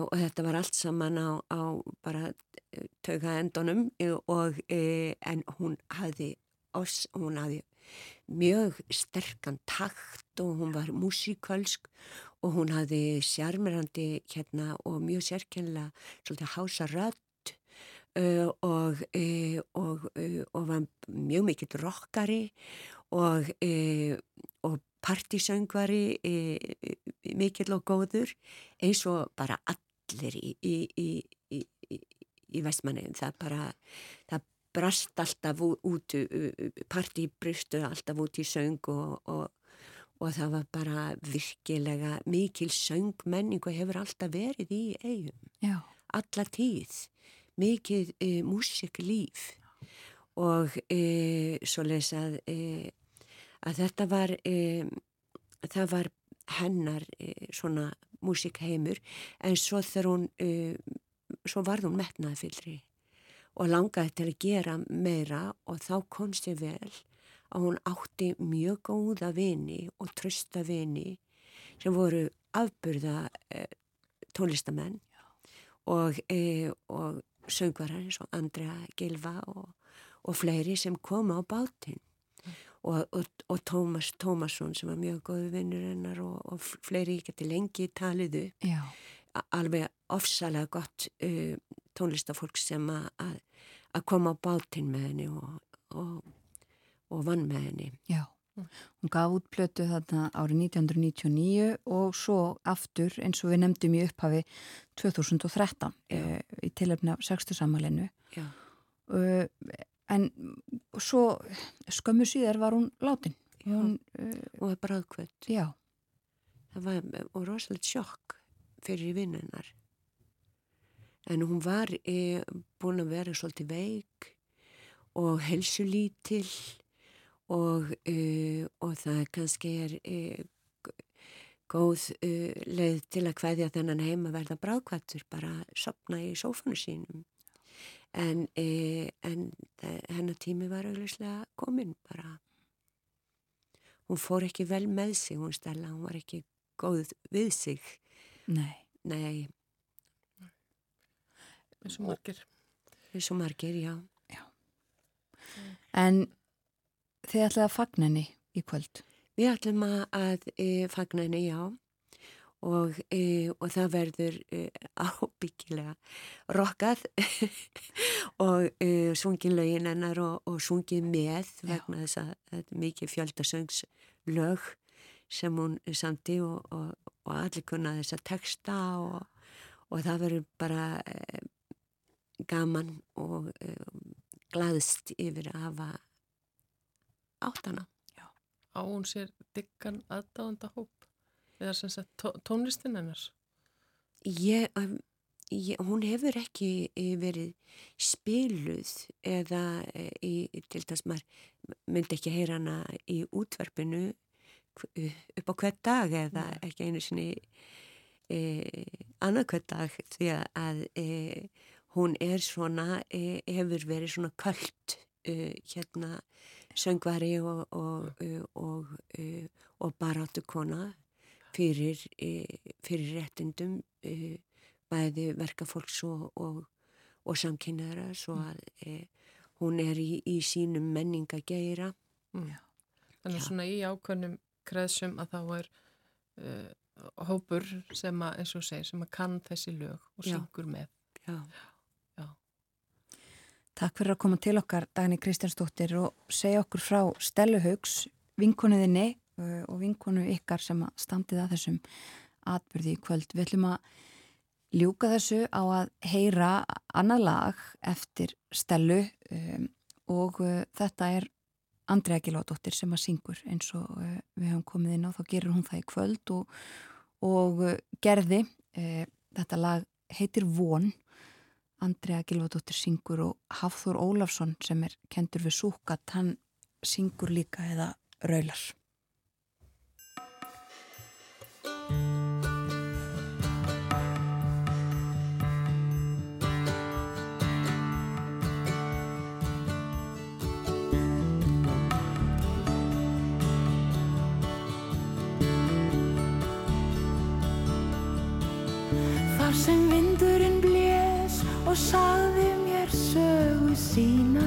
og þetta var allt saman á, á bara tauga endunum og en hún hafði, oss, hún hafði mjög sterkan takt og hún var músíkölsk og hún hafði sjarmirandi hérna og mjög sérkennlega svolítið hása rött uh, og, uh, og, uh, og var mjög mikill rockari og, og partísöngvari mikill og góður eins og bara allir í, í, í, í vestmanniðin það bara það brast alltaf út, partíbristu alltaf út í söng og, og, og það var bara virkilega mikil söngmenning og hefur alltaf verið í eigum. Alla tíð. Mikið e, músiklíf og e, svo lesað e, að þetta var, e, það var hennar e, svona músikheimur en svo þegar hún, e, svo varð hún metnaðfyllri og langaði til að gera meira og þá komst ég vel að hún átti mjög góða vini og trösta vini sem voru afburða eh, tónlistamenn og, eh, og söngvarar eins og Andrea Gilva og, og fleiri sem koma á bátinn mm. og, og Tómas Tómasson sem var mjög góðu vinnur hennar og fleiri geti lengi taliðu Já. alveg ofsalega gott uh, tónlistafólk sem að, koma á bátinn með henni og, og, og vann með henni. Já, hún gaf út plötu þarna árið 1999 og svo aftur eins og við nefndum í upphafi 2013 e, í tilöfna 60 samalinu. Já. En svo skömmu síðar var hún látin. Hún, og það bara aðkvöld. Já. Það var rosalega sjokk fyrir vinnunnar en hún var e, búin að vera svolítið veik og helsulítil og, e, og það kannski er e, góð leið til að hvaðja þennan heim að verða bráðkvættur bara sopna í sófanu sínum en, e, en hennar tími var auðvitslega komin bara. Hún fór ekki vel með sig hún stella, hún var ekki góð við sig. Nei, Nei. Eins og margir. Eins og margir, já. já. En þið ætlaði að fagna henni í kvöld? Við ætlum að e, fagna henni, já og, e, og það verður e, ábyggilega rokkað [laughs] og e, sungin lögin hennar og, og sungin með vegna þess að þetta er mikið fjöldasöngslög sem hún samti og, og allir kunna þess að texta og það verður bara e, gaman og um, glaðst yfir að hafa áttana. Já, á hún sér diggan aðdáðanda hóp eða sem sagt tónlistin ennars? Ég, ég, hún hefur ekki eh, verið spiluð eða eh, í, til þess að maður myndi ekki heyra hana í útvarpinu upp á hvert dag eða ekki einu sinni e, annað hvert dag því að e, hún er svona, e, hefur verið svona kallt hérna söngvari og, og, og, og baráttu kona fyrir, e, fyrir réttindum e, bæði verkafólks og, og, og samkynnaðara svo mm. að e, hún er í, í sínum menningageira. Mm. Þannig svona í ákvörnum kreðsum að þá er uh, hópur sem að, eins og segir, sem að kann þessi lög og syngur með. Já. Já. Takk fyrir að koma til okkar, Dagni Kristjánsdóttir, og segja okkur frá Stelluhauks, vinkonuðinni og vinkonu ykkar sem standið að þessum atbyrði í kvöld. Við ætlum að ljúka þessu á að heyra annað lag eftir Stellu um, og uh, þetta er Andrea Gilvardóttir sem að syngur eins og uh, við höfum komið inn á, þá gerur hún það í kvöld og, og uh, gerði þetta lag heitir Von. Andrea Gilvardóttir syngur og Hafþór Ólafsson sem er kentur við Súkat, hann syngur líka eða raular og sagði mér sögu sína.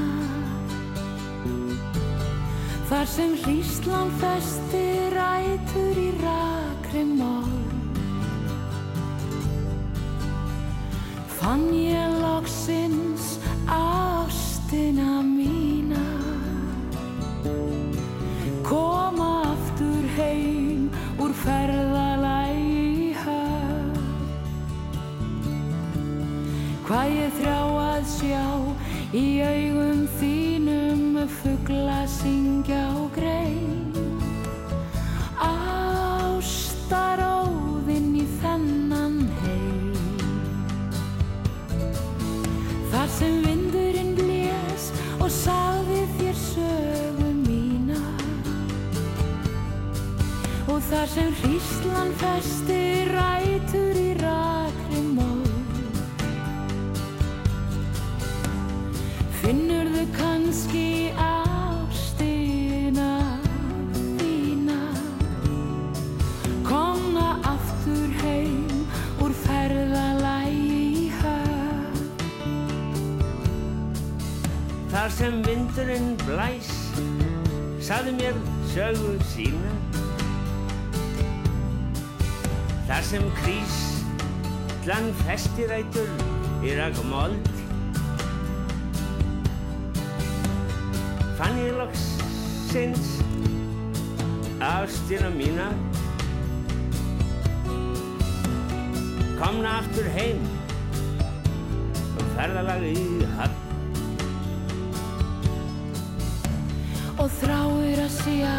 Þar sem hlýslan festi rætur í rakri mál Fann ég loksins ástina mína. Koma aftur heim Þrá að sjá. Í augum þínum fugla syngja og grein Ástaróðinn í þennan heim. Þar sem vindurinn blés og sagði þér sögu mína. Og þar sem hríslan festi rætur í rakri Þau kannski ástina þína Komna aftur heim úr ferðalægi í höf Þar sem vindurinn blæs, saði mér sögu sína. Þar sem krís, tlan festirætur í ragmold. Fann ég loksins ástina mína. Komna aftur heim og ferðalag í höfn. og þráir að sjá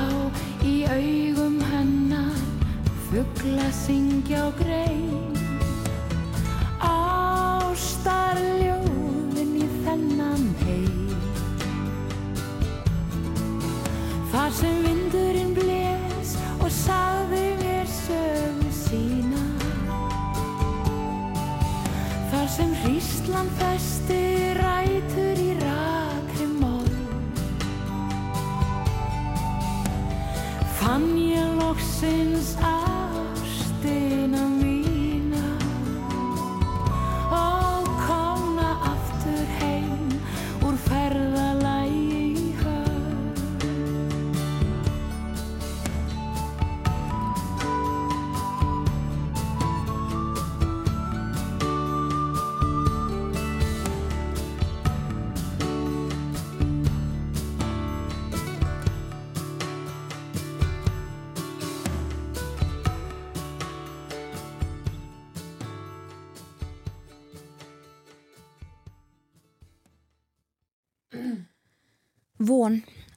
í augum hennar fugla syngja og grein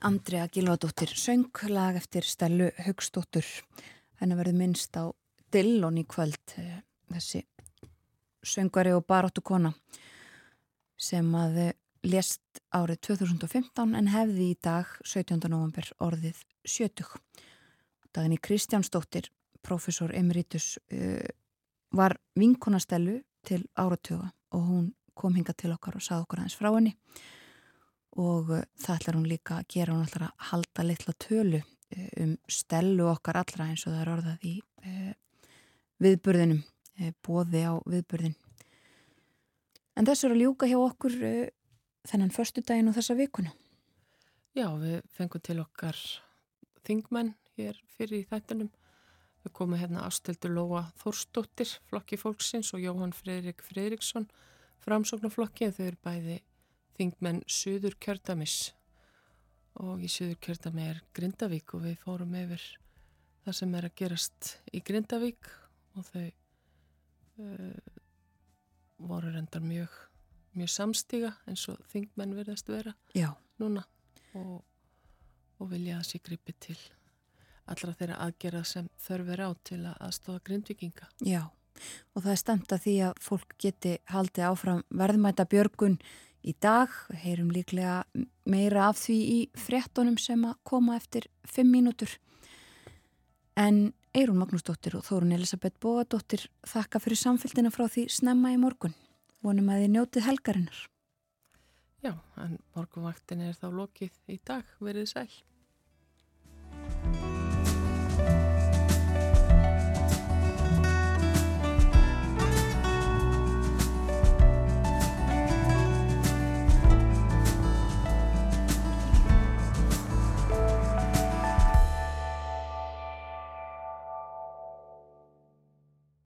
Andrea Gilvadóttir söng lag eftir Stellu Haugstóttur hennar verður minnst á Dillon í kvöld eh, þessi söngari og baróttu kona sem að eh, lést árið 2015 en hefði í dag 17. november orðið 70 daginni Kristjánsdóttir professor emeritus uh, var vinkona Stellu til áratuga og hún kom hinga til okkar og sagði okkur aðeins frá henni og uh, það ætlar hún líka að gera hún ætlar að halda litla tölu uh, um stellu okkar allra eins og það er orðað í uh, viðburðinum, bóði á viðburðin. En þess er að ljúka hjá okkur þennan förstu daginn og þessa vikuna. Já, við fengum til okkar þingmenn hér fyrir í þættunum. Við komum hérna Ástildur Lóa Þórsdóttir, flokki fólksins og Jóhann Fredrik Fredriksson, framsóknarflokki. Þau eru bæði þingmenn Suður kjördamis og í Suður kjördami er Grindavík og við fórum yfir það sem er að gerast í Grindavík og þau uh, voru reyndar mjög, mjög samstíga eins og þingmenn verðast vera Já. núna og, og vilja að sé gripi til allra þeirra aðgera sem þörf er á til að aðstofa grindvikinga. Já, og það er stemt að því að fólk geti haldið áfram verðmæta björgun í dag. Heyrum líklega meira af því í frettunum sem að koma eftir fimm mínútur. En Eirún Magnúsdóttir og Þórun Elisabeth Bóadóttir þakka fyrir samfélgina frá því snemma í morgun. Vonum að þið njótið helgarinnar. Já, en morgunvaktin er þá lokið í dag, verið sæl.